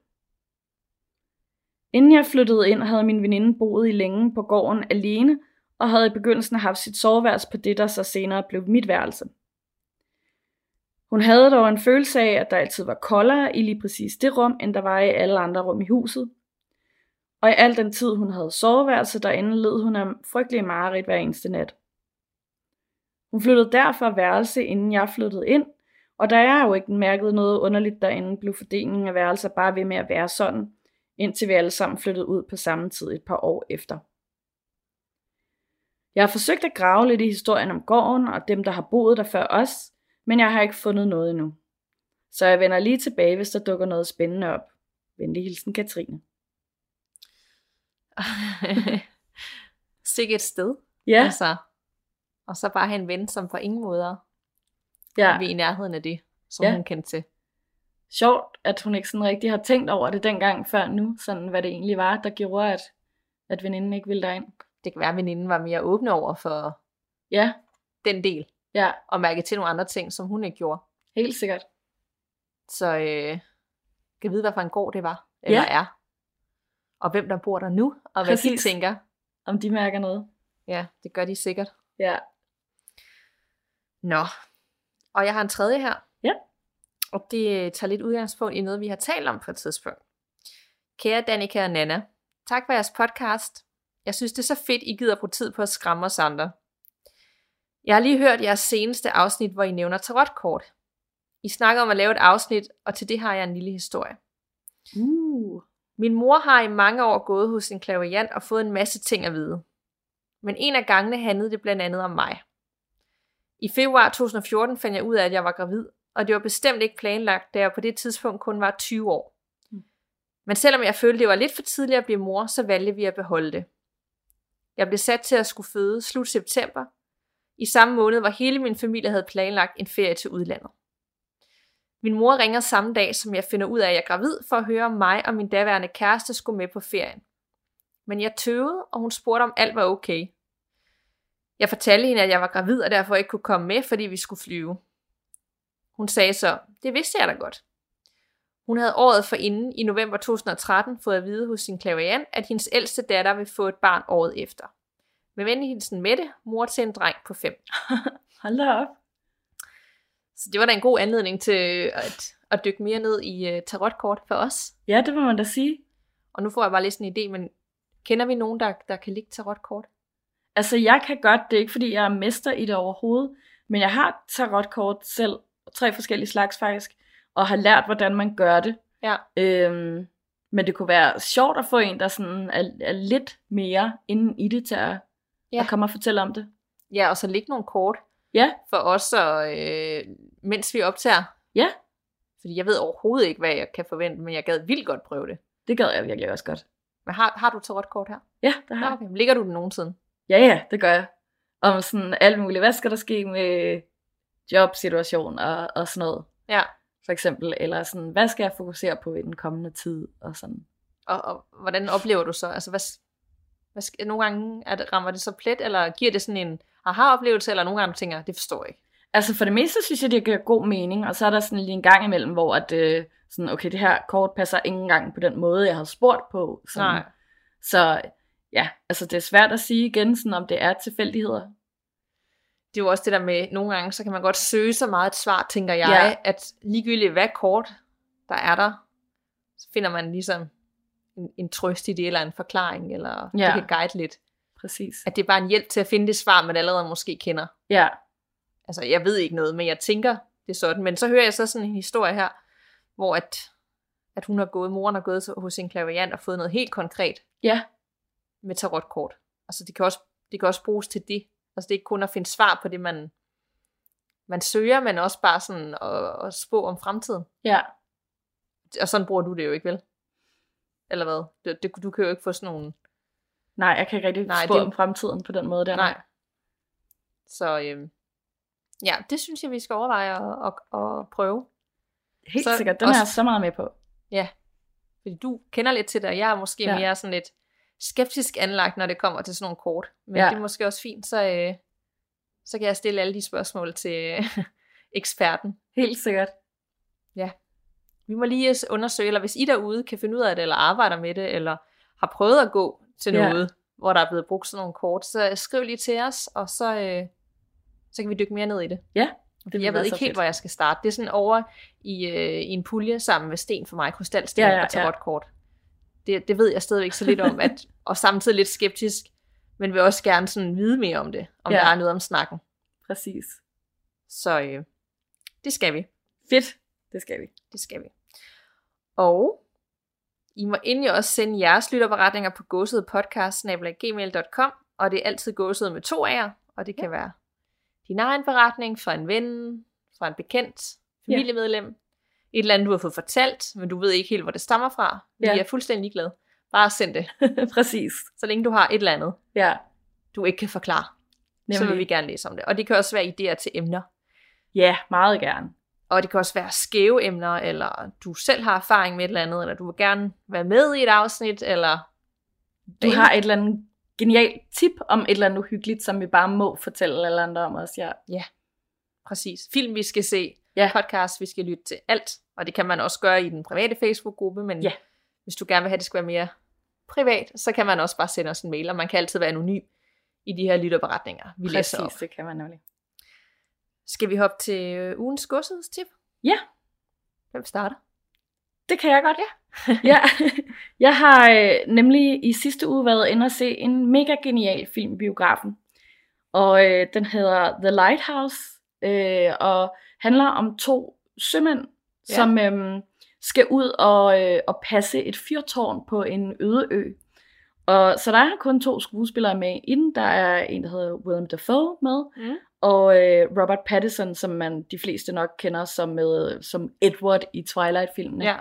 [SPEAKER 2] Inden jeg flyttede ind, havde min veninde boet i længe på gården alene, og havde i begyndelsen haft sit soveværelse på det, der så senere blev mit værelse. Hun havde dog en følelse af, at der altid var koldere i lige præcis det rum, end der var i alle andre rum i huset. Og i al den tid, hun havde soveværelse derinde, led hun af frygtelige mareridt hver eneste nat. Hun flyttede derfor værelse, inden jeg flyttede ind, og da jeg jo ikke mærkede noget underligt derinde, blev fordelingen af værelser bare ved med at være sådan, indtil vi alle sammen flyttede ud på samme tid et par år efter. Jeg har forsøgt at grave lidt i historien om gården og dem, der har boet der før os, men jeg har ikke fundet noget endnu. Så jeg vender lige tilbage, hvis der dukker noget spændende op. Venlig hilsen, Katrine. <laughs>
[SPEAKER 1] Sikke et sted.
[SPEAKER 2] Ja.
[SPEAKER 1] Altså, og så bare have en ven, som på ingen måder
[SPEAKER 2] Ja,
[SPEAKER 1] vi i nærheden af det, som
[SPEAKER 2] ja.
[SPEAKER 1] hun kendte til.
[SPEAKER 2] sjovt, at hun ikke sådan rigtig har tænkt over det dengang før nu, sådan hvad det egentlig var, der gjorde, at, at veninden ikke ville derind.
[SPEAKER 1] Det kan være, at veninden var mere åbne over for
[SPEAKER 2] Ja,
[SPEAKER 1] den del,
[SPEAKER 2] ja,
[SPEAKER 1] og mærke til nogle andre ting, som hun ikke gjorde.
[SPEAKER 2] helt sikkert.
[SPEAKER 1] Så øh, kan vide, hvad for en gård det var, eller
[SPEAKER 2] Ja.
[SPEAKER 1] er. Og hvem der bor der nu, og hvad
[SPEAKER 2] Præcis.
[SPEAKER 1] de tænker.
[SPEAKER 2] Om de mærker noget.
[SPEAKER 1] Ja, det gør de sikkert.
[SPEAKER 2] Ja.
[SPEAKER 1] Nå, og jeg har en tredje her.
[SPEAKER 2] Ja.
[SPEAKER 1] Og det tager lidt udgangspunkt i noget, vi har talt om på et tidspunkt. Kære Danika og Nana, tak for jeres podcast. Jeg synes, det er så fedt, I gider bruge tid på at skræmme os andre. Jeg har lige hørt jeres seneste afsnit, hvor I nævner tarotkort. I snakker om at lave et afsnit, og til det har jeg en lille historie.
[SPEAKER 2] Uh.
[SPEAKER 1] Min mor har i mange år gået hos en klaverjant og fået en masse ting at vide. Men en af gangene handlede det blandt andet om mig. I februar 2014 fandt jeg ud af, at jeg var gravid, og det var bestemt ikke planlagt, da jeg på det tidspunkt kun var 20 år.
[SPEAKER 2] Mm.
[SPEAKER 1] Men selvom jeg følte, det var lidt for tidligt at blive mor, så valgte vi at beholde det. Jeg blev sat til at skulle føde slut september, i samme måned, hvor hele min familie havde planlagt en ferie til udlandet. Min mor ringer samme dag, som jeg finder ud af, at jeg er gravid, for at høre, om mig og min daværende kæreste skulle med på ferien. Men jeg tøvede, og hun spurgte, om alt var okay. Jeg fortalte hende, at jeg var gravid, og derfor ikke kunne komme med, fordi vi skulle flyve. Hun sagde så, det vidste jeg da godt. Hun havde året forinden, i november 2013, fået at vide hos sin klaverjant, at hendes ældste datter vil få et barn året efter. Med venlig hilsen Mette, mor til en dreng på fem. <laughs>
[SPEAKER 2] Hold da op.
[SPEAKER 1] Så det var da en god anledning til at, at dykke mere ned i uh, tarotkort for os.
[SPEAKER 2] Ja, det må man da sige.
[SPEAKER 1] Og nu får jeg bare lidt sådan en idé, men kender vi nogen, der, der kan ligge tarotkort?
[SPEAKER 2] Altså, jeg kan godt, det er ikke fordi, jeg er mester i det overhovedet, men jeg har tarotkort selv, tre forskellige slags faktisk, og har lært, hvordan man gør det.
[SPEAKER 1] Ja.
[SPEAKER 2] Øhm, men det kunne være sjovt at få en, der sådan er, er lidt mere inde i det til at,
[SPEAKER 1] Ja.
[SPEAKER 2] at komme og fortælle om det.
[SPEAKER 1] Ja, og så ligge nogle kort
[SPEAKER 2] Ja,
[SPEAKER 1] for os, og, øh, mens vi optager.
[SPEAKER 2] ja,
[SPEAKER 1] Fordi jeg ved overhovedet ikke, hvad jeg kan forvente, men jeg gad vildt godt prøve det.
[SPEAKER 2] det gad jeg virkelig også godt.
[SPEAKER 1] Men har, har du tarotkort her?
[SPEAKER 2] Ja, det har
[SPEAKER 1] Ja,
[SPEAKER 2] jeg.
[SPEAKER 1] okay. Ligger du den nogensinde?
[SPEAKER 2] Ja, ja, det gør jeg. Om sådan alt muligt. Hvad skal der ske med jobsituation og, og sådan noget,
[SPEAKER 1] Ja.
[SPEAKER 2] For eksempel. Eller sådan, hvad skal jeg fokusere på i den kommende tid og sådan.
[SPEAKER 1] Og, og hvordan oplever du så? Altså, hvad, hvad, sk- nogle gange er det, rammer det så plet, eller giver det sådan en aha-oplevelse, eller nogle gange tænker det forstår jeg ikke.
[SPEAKER 2] Altså for det meste synes jeg, det giver god mening, og så er der sådan lige en gang imellem, hvor at, øh, sådan, okay, det her kort passer ikke engang på den måde, jeg har spurgt på. Sådan.
[SPEAKER 1] Nej.
[SPEAKER 2] Så ja, altså det er svært at sige igen, sådan, om det er tilfældigheder.
[SPEAKER 1] Det er jo også det der med, nogle gange, så kan man godt søge så meget et svar, tænker jeg,
[SPEAKER 2] Ja.
[SPEAKER 1] at ligegyldigt hvad kort der er der, så finder man ligesom en, en trøst i det, eller en forklaring, eller
[SPEAKER 2] Ja.
[SPEAKER 1] det kan guide lidt.
[SPEAKER 2] Præcis.
[SPEAKER 1] At det er bare en hjælp til at finde det svar, man allerede måske kender.
[SPEAKER 2] Ja,
[SPEAKER 1] Altså, jeg ved ikke noget, men jeg tænker, det er sådan. Men så hører jeg så sådan en historie her, hvor at, at hun har gået, moren har gået hos en klaverjant og fået noget helt konkret
[SPEAKER 2] Ja,
[SPEAKER 1] med tarotkort. Altså det kan også, det kan også bruges til det. Altså det er ikke kun at finde svar på det, man, man søger, men også bare sådan at, at spå om fremtiden.
[SPEAKER 2] ja.
[SPEAKER 1] Og sådan bruger du det jo ikke, vel? Eller hvad? Det, det, du kan jo ikke få sådan nogle...
[SPEAKER 2] Nej, jeg kan ikke rigtig
[SPEAKER 1] Nej,
[SPEAKER 2] spå
[SPEAKER 1] det-
[SPEAKER 2] om fremtiden på den måde der.
[SPEAKER 1] Nej. Så øhm, ja, det synes jeg, vi skal overveje at, at, at prøve.
[SPEAKER 2] Helt
[SPEAKER 1] Så
[SPEAKER 2] sikkert, den
[SPEAKER 1] også-
[SPEAKER 2] er jeg så meget med på.
[SPEAKER 1] Fordi du kender lidt til det, og jeg er måske ja.
[SPEAKER 2] Ja.
[SPEAKER 1] mere sådan lidt skeptisk anlagt, når det kommer til sådan nogle kort. Men ja.
[SPEAKER 2] Ja.
[SPEAKER 1] det er måske også fint, så, øh, så kan jeg stille alle de spørgsmål til øh, eksperten.
[SPEAKER 2] Helt sikkert.
[SPEAKER 1] Vi må lige undersøge, eller hvis I derude kan finde ud af det, eller arbejder med det, eller har prøvet at gå til
[SPEAKER 2] Ja.
[SPEAKER 1] noget, hvor der er blevet brugt sådan nogle kort, så skriv lige til os, og så, øh, så kan vi dykke mere ned i det.
[SPEAKER 2] Ja, ville
[SPEAKER 1] jeg ved ikke helt,
[SPEAKER 2] fedt.
[SPEAKER 1] hvor jeg skal starte. Det er sådan over i, øh, i en pulje sammen med sten for mig, krystalsten
[SPEAKER 2] Ja,
[SPEAKER 1] ja,
[SPEAKER 2] ja,
[SPEAKER 1] ja, og tarotkort. Det, det ved jeg stadigvæk så lidt om, at, <laughs> og samtidig lidt skeptisk, men vil også gerne sådan vide mere om det, om
[SPEAKER 2] Ja.
[SPEAKER 1] der er noget om snakken.
[SPEAKER 2] Præcis.
[SPEAKER 1] Så øh, det skal vi.
[SPEAKER 2] Fedt. Det skal vi.
[SPEAKER 1] Det skal vi. Og I må endelig også sende jeres lytterberetninger på gåsødepodcast.gmail.com og det er altid gåsød med to A'er, og det kan ja. være din egen beretning fra en ven, fra en bekendt, familiemedlem, et eller andet, du har fået fortalt, men du ved ikke helt, hvor det stammer fra. Vi
[SPEAKER 2] Ja.
[SPEAKER 1] er fuldstændig ligeglade. Bare send det, <laughs>
[SPEAKER 2] Præcis.
[SPEAKER 1] så længe du har et eller andet,
[SPEAKER 2] Ja,
[SPEAKER 1] du ikke kan forklare. Nemlig. Så vil vi gerne læse om det. Og det kan også være idéer til emner.
[SPEAKER 2] Ja, meget gerne.
[SPEAKER 1] Og det kan også være skæve emner, eller du selv har erfaring med et eller andet, eller du vil gerne være med i et afsnit, eller...
[SPEAKER 2] Du har et eller andet genialt tip om et eller andet uhyggeligt, som vi bare må fortælle alle andre om os. Ja.
[SPEAKER 1] Præcis. Film, vi skal se.
[SPEAKER 2] Ja.
[SPEAKER 1] Podcast, vi skal lytte til. Alt. Og det kan man også gøre i den private Facebook-gruppe, men
[SPEAKER 2] Ja.
[SPEAKER 1] hvis du gerne vil have, at det skal være mere privat, så kan man også bare sende os en mail, og man kan altid være anonym i de her lytterberetninger, vi læser op.
[SPEAKER 2] Præcis, det kan man nemlig.
[SPEAKER 1] Skal vi hoppe til øh, ugens godshedstip?
[SPEAKER 2] Ja.
[SPEAKER 1] Hvem starter?
[SPEAKER 2] Det kan jeg godt, ja. <laughs> ja. Jeg har øh, nemlig i sidste uge været inde og se en mega genial film biografen. Og øh, den hedder The Lighthouse, øh, og handler om to sømænd,
[SPEAKER 1] Ja.
[SPEAKER 2] som øh, skal ud og, øh, og passe et fyrtårn på en øde ø. Og så der er kun to skuespillere med i den. Der er en, der hedder Willem Dafoe med,
[SPEAKER 1] Mm.
[SPEAKER 2] og øh, Robert Pattinson, som man de fleste nok kender som, med, som Edward i Twilight-filmene.
[SPEAKER 1] Ja.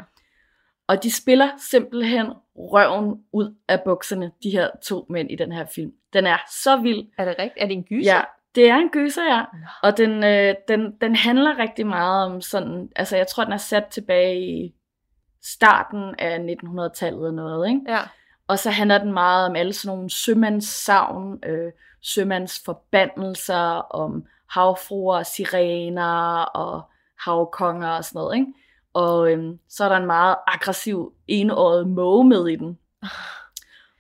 [SPEAKER 2] Og de spiller simpelthen røven ud af bukserne, de her to mænd i den her film. Den er så vild.
[SPEAKER 1] Er det rigtigt? Er det en gyser?
[SPEAKER 2] Ja, det er en gyser, ja. Og den, øh, den, den handler rigtig meget om sådan, altså jeg tror, den er sat tilbage i starten af 1900-tallet og noget, ikke?
[SPEAKER 1] Ja.
[SPEAKER 2] Og så handler den meget om alle sådan nogle sømandssavn, øh, sømandsforbandelser, om havfruer, sirener og havkonger og sådan noget, ikke? Og øhm, så er der en meget aggressiv enåret måge med i den. <laughs>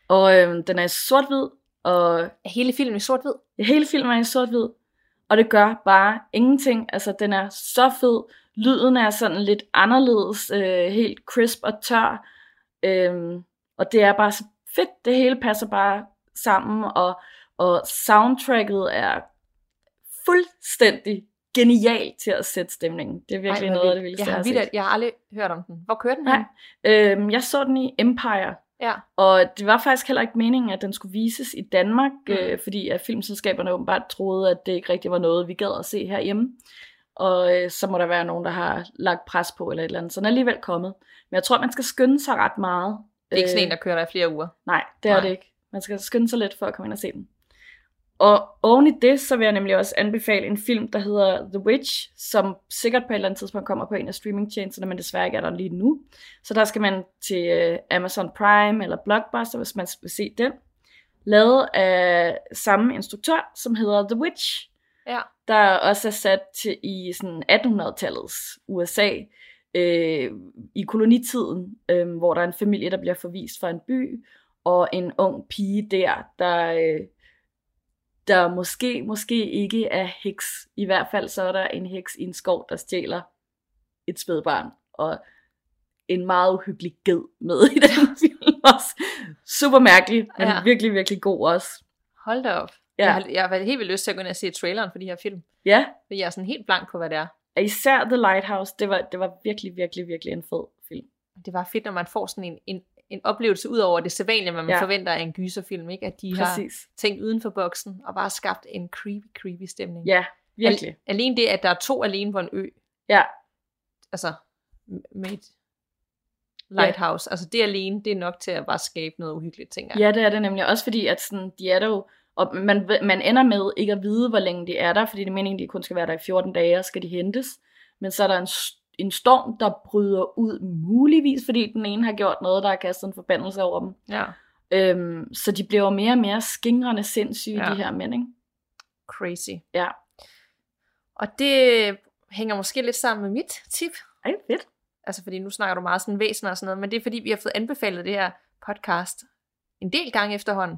[SPEAKER 2] Og øhm, den er sort-hvid, og
[SPEAKER 1] hele filmen i sort-hvid?
[SPEAKER 2] hele filmen er i sort-hvid. Og det gør bare ingenting. Altså, den er så fed. Lyden er sådan lidt anderledes, øh, helt crisp og tør. Øhm, og det er bare så fedt. Det hele passer bare sammen, og, og soundtracket er fuldstændig genial til at sætte stemningen. Det er virkelig
[SPEAKER 1] Ej,
[SPEAKER 2] noget af det
[SPEAKER 1] vildt.
[SPEAKER 2] vildeste,
[SPEAKER 1] jeg har,
[SPEAKER 2] set.
[SPEAKER 1] vildt, jeg har aldrig hørt om den. Hvor kører den
[SPEAKER 2] Nej. Øhm, jeg så den i Empire,
[SPEAKER 1] Ja.
[SPEAKER 2] og det var faktisk heller ikke meningen, at den skulle vises i Danmark,
[SPEAKER 1] Mm.
[SPEAKER 2] øh, fordi at filmselskaberne åbenbart troede, at det ikke rigtig var noget, vi gad at se herhjemme. Og øh, så må der være nogen, der har lagt pres på eller et eller andet. Så den er alligevel kommet. Men jeg tror, man skal skynde sig ret meget.
[SPEAKER 1] Det er ikke sådan en, der kører der i flere uger.
[SPEAKER 2] Nej, det er
[SPEAKER 1] Nej.
[SPEAKER 2] det ikke. Man skal skynde sig lidt for at komme ind og se den. Og oven i det, så vil jeg nemlig også anbefale en film, der hedder The Witch, som sikkert på et eller andet tidspunkt kommer på en af streamingtjenesterne, men desværre ikke er der lige nu. Så der skal man til øh, Amazon Prime eller Blockbuster, hvis man vil se den. Lavet af samme instruktør, som hedder The Witch,
[SPEAKER 1] Ja.
[SPEAKER 2] der også er sat til i sådan 1800-tallets USA, øh, i kolonitiden, øh, hvor der er en familie, der bliver forvist fra en by, og en ung pige der, der, øh, der måske, måske ikke er heks. I hvert fald så er der en heks i en skov, der stjæler et spædbarn, og en meget uhyggelig ged med i den film også. Super mærkelig, men
[SPEAKER 1] Ja.
[SPEAKER 2] virkelig, virkelig god også.
[SPEAKER 1] Hold da op.
[SPEAKER 2] Ja.
[SPEAKER 1] Jeg, har, jeg har helt vildt lyst til at gå ind og se traileren for de her film.
[SPEAKER 2] Ja,
[SPEAKER 1] For jeg er sådan helt blank på, hvad det er.
[SPEAKER 2] især The Lighthouse, det var, det var virkelig, virkelig, virkelig en fed film.
[SPEAKER 1] Det var fedt, når man får sådan en, en, en oplevelse ud over det sædvanlige, hvad man
[SPEAKER 2] Ja.
[SPEAKER 1] ja. forventer af en gyserfilm, ikke? At de har
[SPEAKER 2] Præcis.
[SPEAKER 1] tænkt uden for boksen og bare skabt en creepy, creepy stemning.
[SPEAKER 2] Ja, virkelig.
[SPEAKER 1] Al- alene det, at der er to alene på en ø,
[SPEAKER 2] Ja,
[SPEAKER 1] altså med et lighthouse, altså det alene, det er nok til at bare skabe noget uhyggeligt, tænker jeg.
[SPEAKER 2] ja, det er det nemlig. Også fordi, at sådan, de er der jo, og man, man ender med ikke at vide, hvor længe de er der, fordi det er meningen, de kun skal være der i 14 dage, og skal de hentes. Men så er der en, en storm, der bryder ud muligvis, fordi den ene har gjort noget, der har kastet en forbandelse over dem.
[SPEAKER 1] Ja.
[SPEAKER 2] Øhm, så de bliver mere og mere skingrende sindssyge, ja. De her mænd, ikke?
[SPEAKER 1] Crazy.
[SPEAKER 2] Ja.
[SPEAKER 1] Og det hænger måske lidt sammen med mit tip,
[SPEAKER 2] Ej, fedt.
[SPEAKER 1] altså fordi nu snakker du meget sådan væsener og sådan noget, men det er fordi, vi har fået anbefalet det her podcast en del gange efterhånden.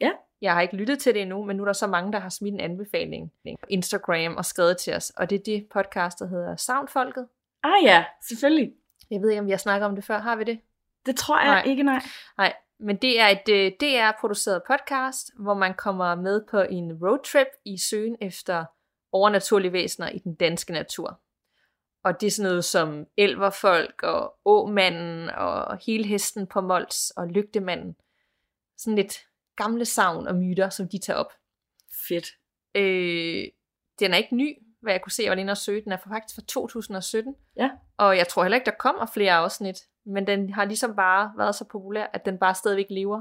[SPEAKER 2] Ja.
[SPEAKER 1] Jeg har ikke lyttet til det endnu, men nu er der så mange, der har smidt en anbefaling på Instagram og skrevet til os, og det er det podcast, der hedder Soundfolket.
[SPEAKER 2] Ah ja, selvfølgelig.
[SPEAKER 1] Jeg ved ikke, om vi har snakket om det før. Har vi det?
[SPEAKER 2] Det tror jeg
[SPEAKER 1] Nej.
[SPEAKER 2] ikke, nej.
[SPEAKER 1] Nej, men det er et øh, DR-produceret podcast, hvor man kommer med på en roadtrip i søgen efter overnaturlige væsener i den danske natur. Og det er sådan noget som elverfolk og åmanden og hele hesten på Mols og lygtemanden. Sådan lidt gamle savn og myter, som de tager op.
[SPEAKER 2] Fedt.
[SPEAKER 1] Øh, den er ikke ny, hvad jeg kunne se, jeg var lige inde og søge. Den er faktisk fra 2017.
[SPEAKER 2] Ja.
[SPEAKER 1] Og jeg tror heller ikke, der kommer flere afsnit. Men den har ligesom bare været så populær, at den bare stadigvæk lever.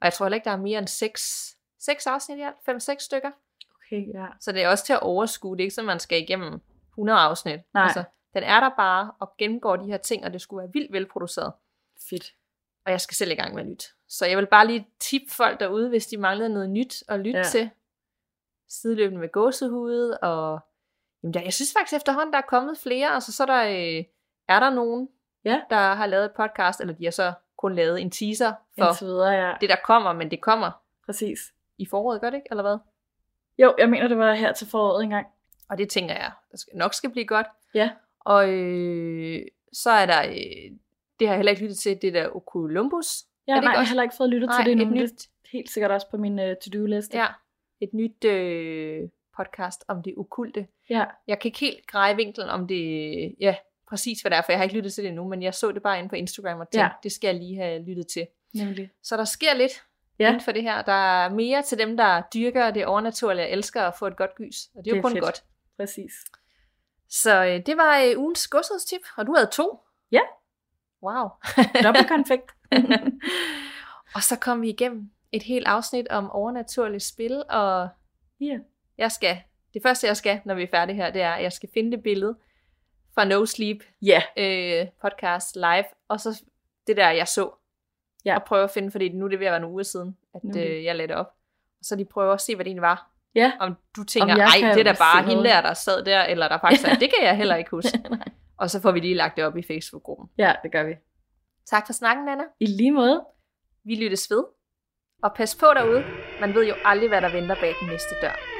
[SPEAKER 1] Og jeg tror heller ikke, der er mere end seks, seks afsnit i alt. Fem-seks stykker.
[SPEAKER 2] Okay, ja.
[SPEAKER 1] Så det er også til at overskue. Det er ikke sådan, man skal igennem 100 afsnit.
[SPEAKER 2] Nej.
[SPEAKER 1] Altså, den er der bare og gennemgår de her ting, og det skulle være vildt velproduceret.
[SPEAKER 2] Fedt.
[SPEAKER 1] Og jeg skal selv i gang med nyt. Så jeg vil bare lige tippe folk derude, hvis de mangler noget nyt at lytte
[SPEAKER 2] Ja.
[SPEAKER 1] til. Sideløbende med gåsehudet, og jamen, der, jeg synes faktisk efterhånden, der er kommet flere, altså så er der, øh, er der nogen,
[SPEAKER 2] Ja.
[SPEAKER 1] der har lavet et podcast, eller de har så kun lavet en teaser for
[SPEAKER 2] videre, ja.
[SPEAKER 1] det, der kommer, men det kommer
[SPEAKER 2] Præcis.
[SPEAKER 1] i foråret, gør det ikke, eller hvad?
[SPEAKER 2] Jo, jeg mener, det var her til foråret engang.
[SPEAKER 1] Og det tænker jeg, nok skal blive godt.
[SPEAKER 2] Ja.
[SPEAKER 1] Og øh, så er der, øh, det har jeg heller ikke lyttet til, det der Oculus.
[SPEAKER 2] Ja,
[SPEAKER 1] Er det
[SPEAKER 2] nej, jeg har heller ikke fået lyttet
[SPEAKER 1] Nej,
[SPEAKER 2] til det endnu,
[SPEAKER 1] et nyt-
[SPEAKER 2] det er helt sikkert også på min uh, to-do-liste.
[SPEAKER 1] Ja, et nyt øh, podcast om det okulte.
[SPEAKER 2] ja.
[SPEAKER 1] Jeg kan ikke helt greje vinklen om det, ja, præcis hvad det er, for jeg har ikke lyttet til det endnu, men jeg så det bare inde på Instagram og tænkte,
[SPEAKER 2] Ja.
[SPEAKER 1] det skal jeg lige have lyttet til.
[SPEAKER 2] nemlig.
[SPEAKER 1] Så der sker lidt
[SPEAKER 2] Ja.
[SPEAKER 1] inden for det her. Der er mere til dem, der dyrker det overnaturlige og elsker at få et godt gys. Og det er jo
[SPEAKER 2] Det er
[SPEAKER 1] kun
[SPEAKER 2] fedt.
[SPEAKER 1] godt.
[SPEAKER 2] Præcis.
[SPEAKER 1] Så øh, det var øh, ugens godshedstip, og du havde to.
[SPEAKER 2] Ja.
[SPEAKER 1] Wow.
[SPEAKER 2] Dobbelt <laughs> konfekt.
[SPEAKER 1] og så kom vi igennem et helt afsnit om overnaturligt spil, og
[SPEAKER 2] ja.
[SPEAKER 1] Jeg skal, det første jeg skal, når vi er færdige her, det er, at jeg skal finde det billede fra No Sleep
[SPEAKER 2] Ja.
[SPEAKER 1] øh, podcast live, og så det der, jeg så.
[SPEAKER 2] Ja.
[SPEAKER 1] Og prøve at finde, fordi nu er det ved at være en uge siden, at
[SPEAKER 2] Nemlig.
[SPEAKER 1] øh, jeg lagde det op. Og så lige prøve at se, hvad det egentlig var.
[SPEAKER 2] Ja.
[SPEAKER 1] Om du tænker,
[SPEAKER 2] Om
[SPEAKER 1] ej, det er da bare
[SPEAKER 2] noget."
[SPEAKER 1] hende der, der sad der, eller der faktisk er, det kan jeg heller ikke huske. <laughs> og så får vi lige lagt det op i Facebook-gruppen.
[SPEAKER 2] Ja, det gør vi.
[SPEAKER 1] Tak for snakken, Anna.
[SPEAKER 2] I lige måde.
[SPEAKER 1] Vi lyttes ved. Og pas på derude. Man ved jo aldrig, hvad der venter bag den næste dør.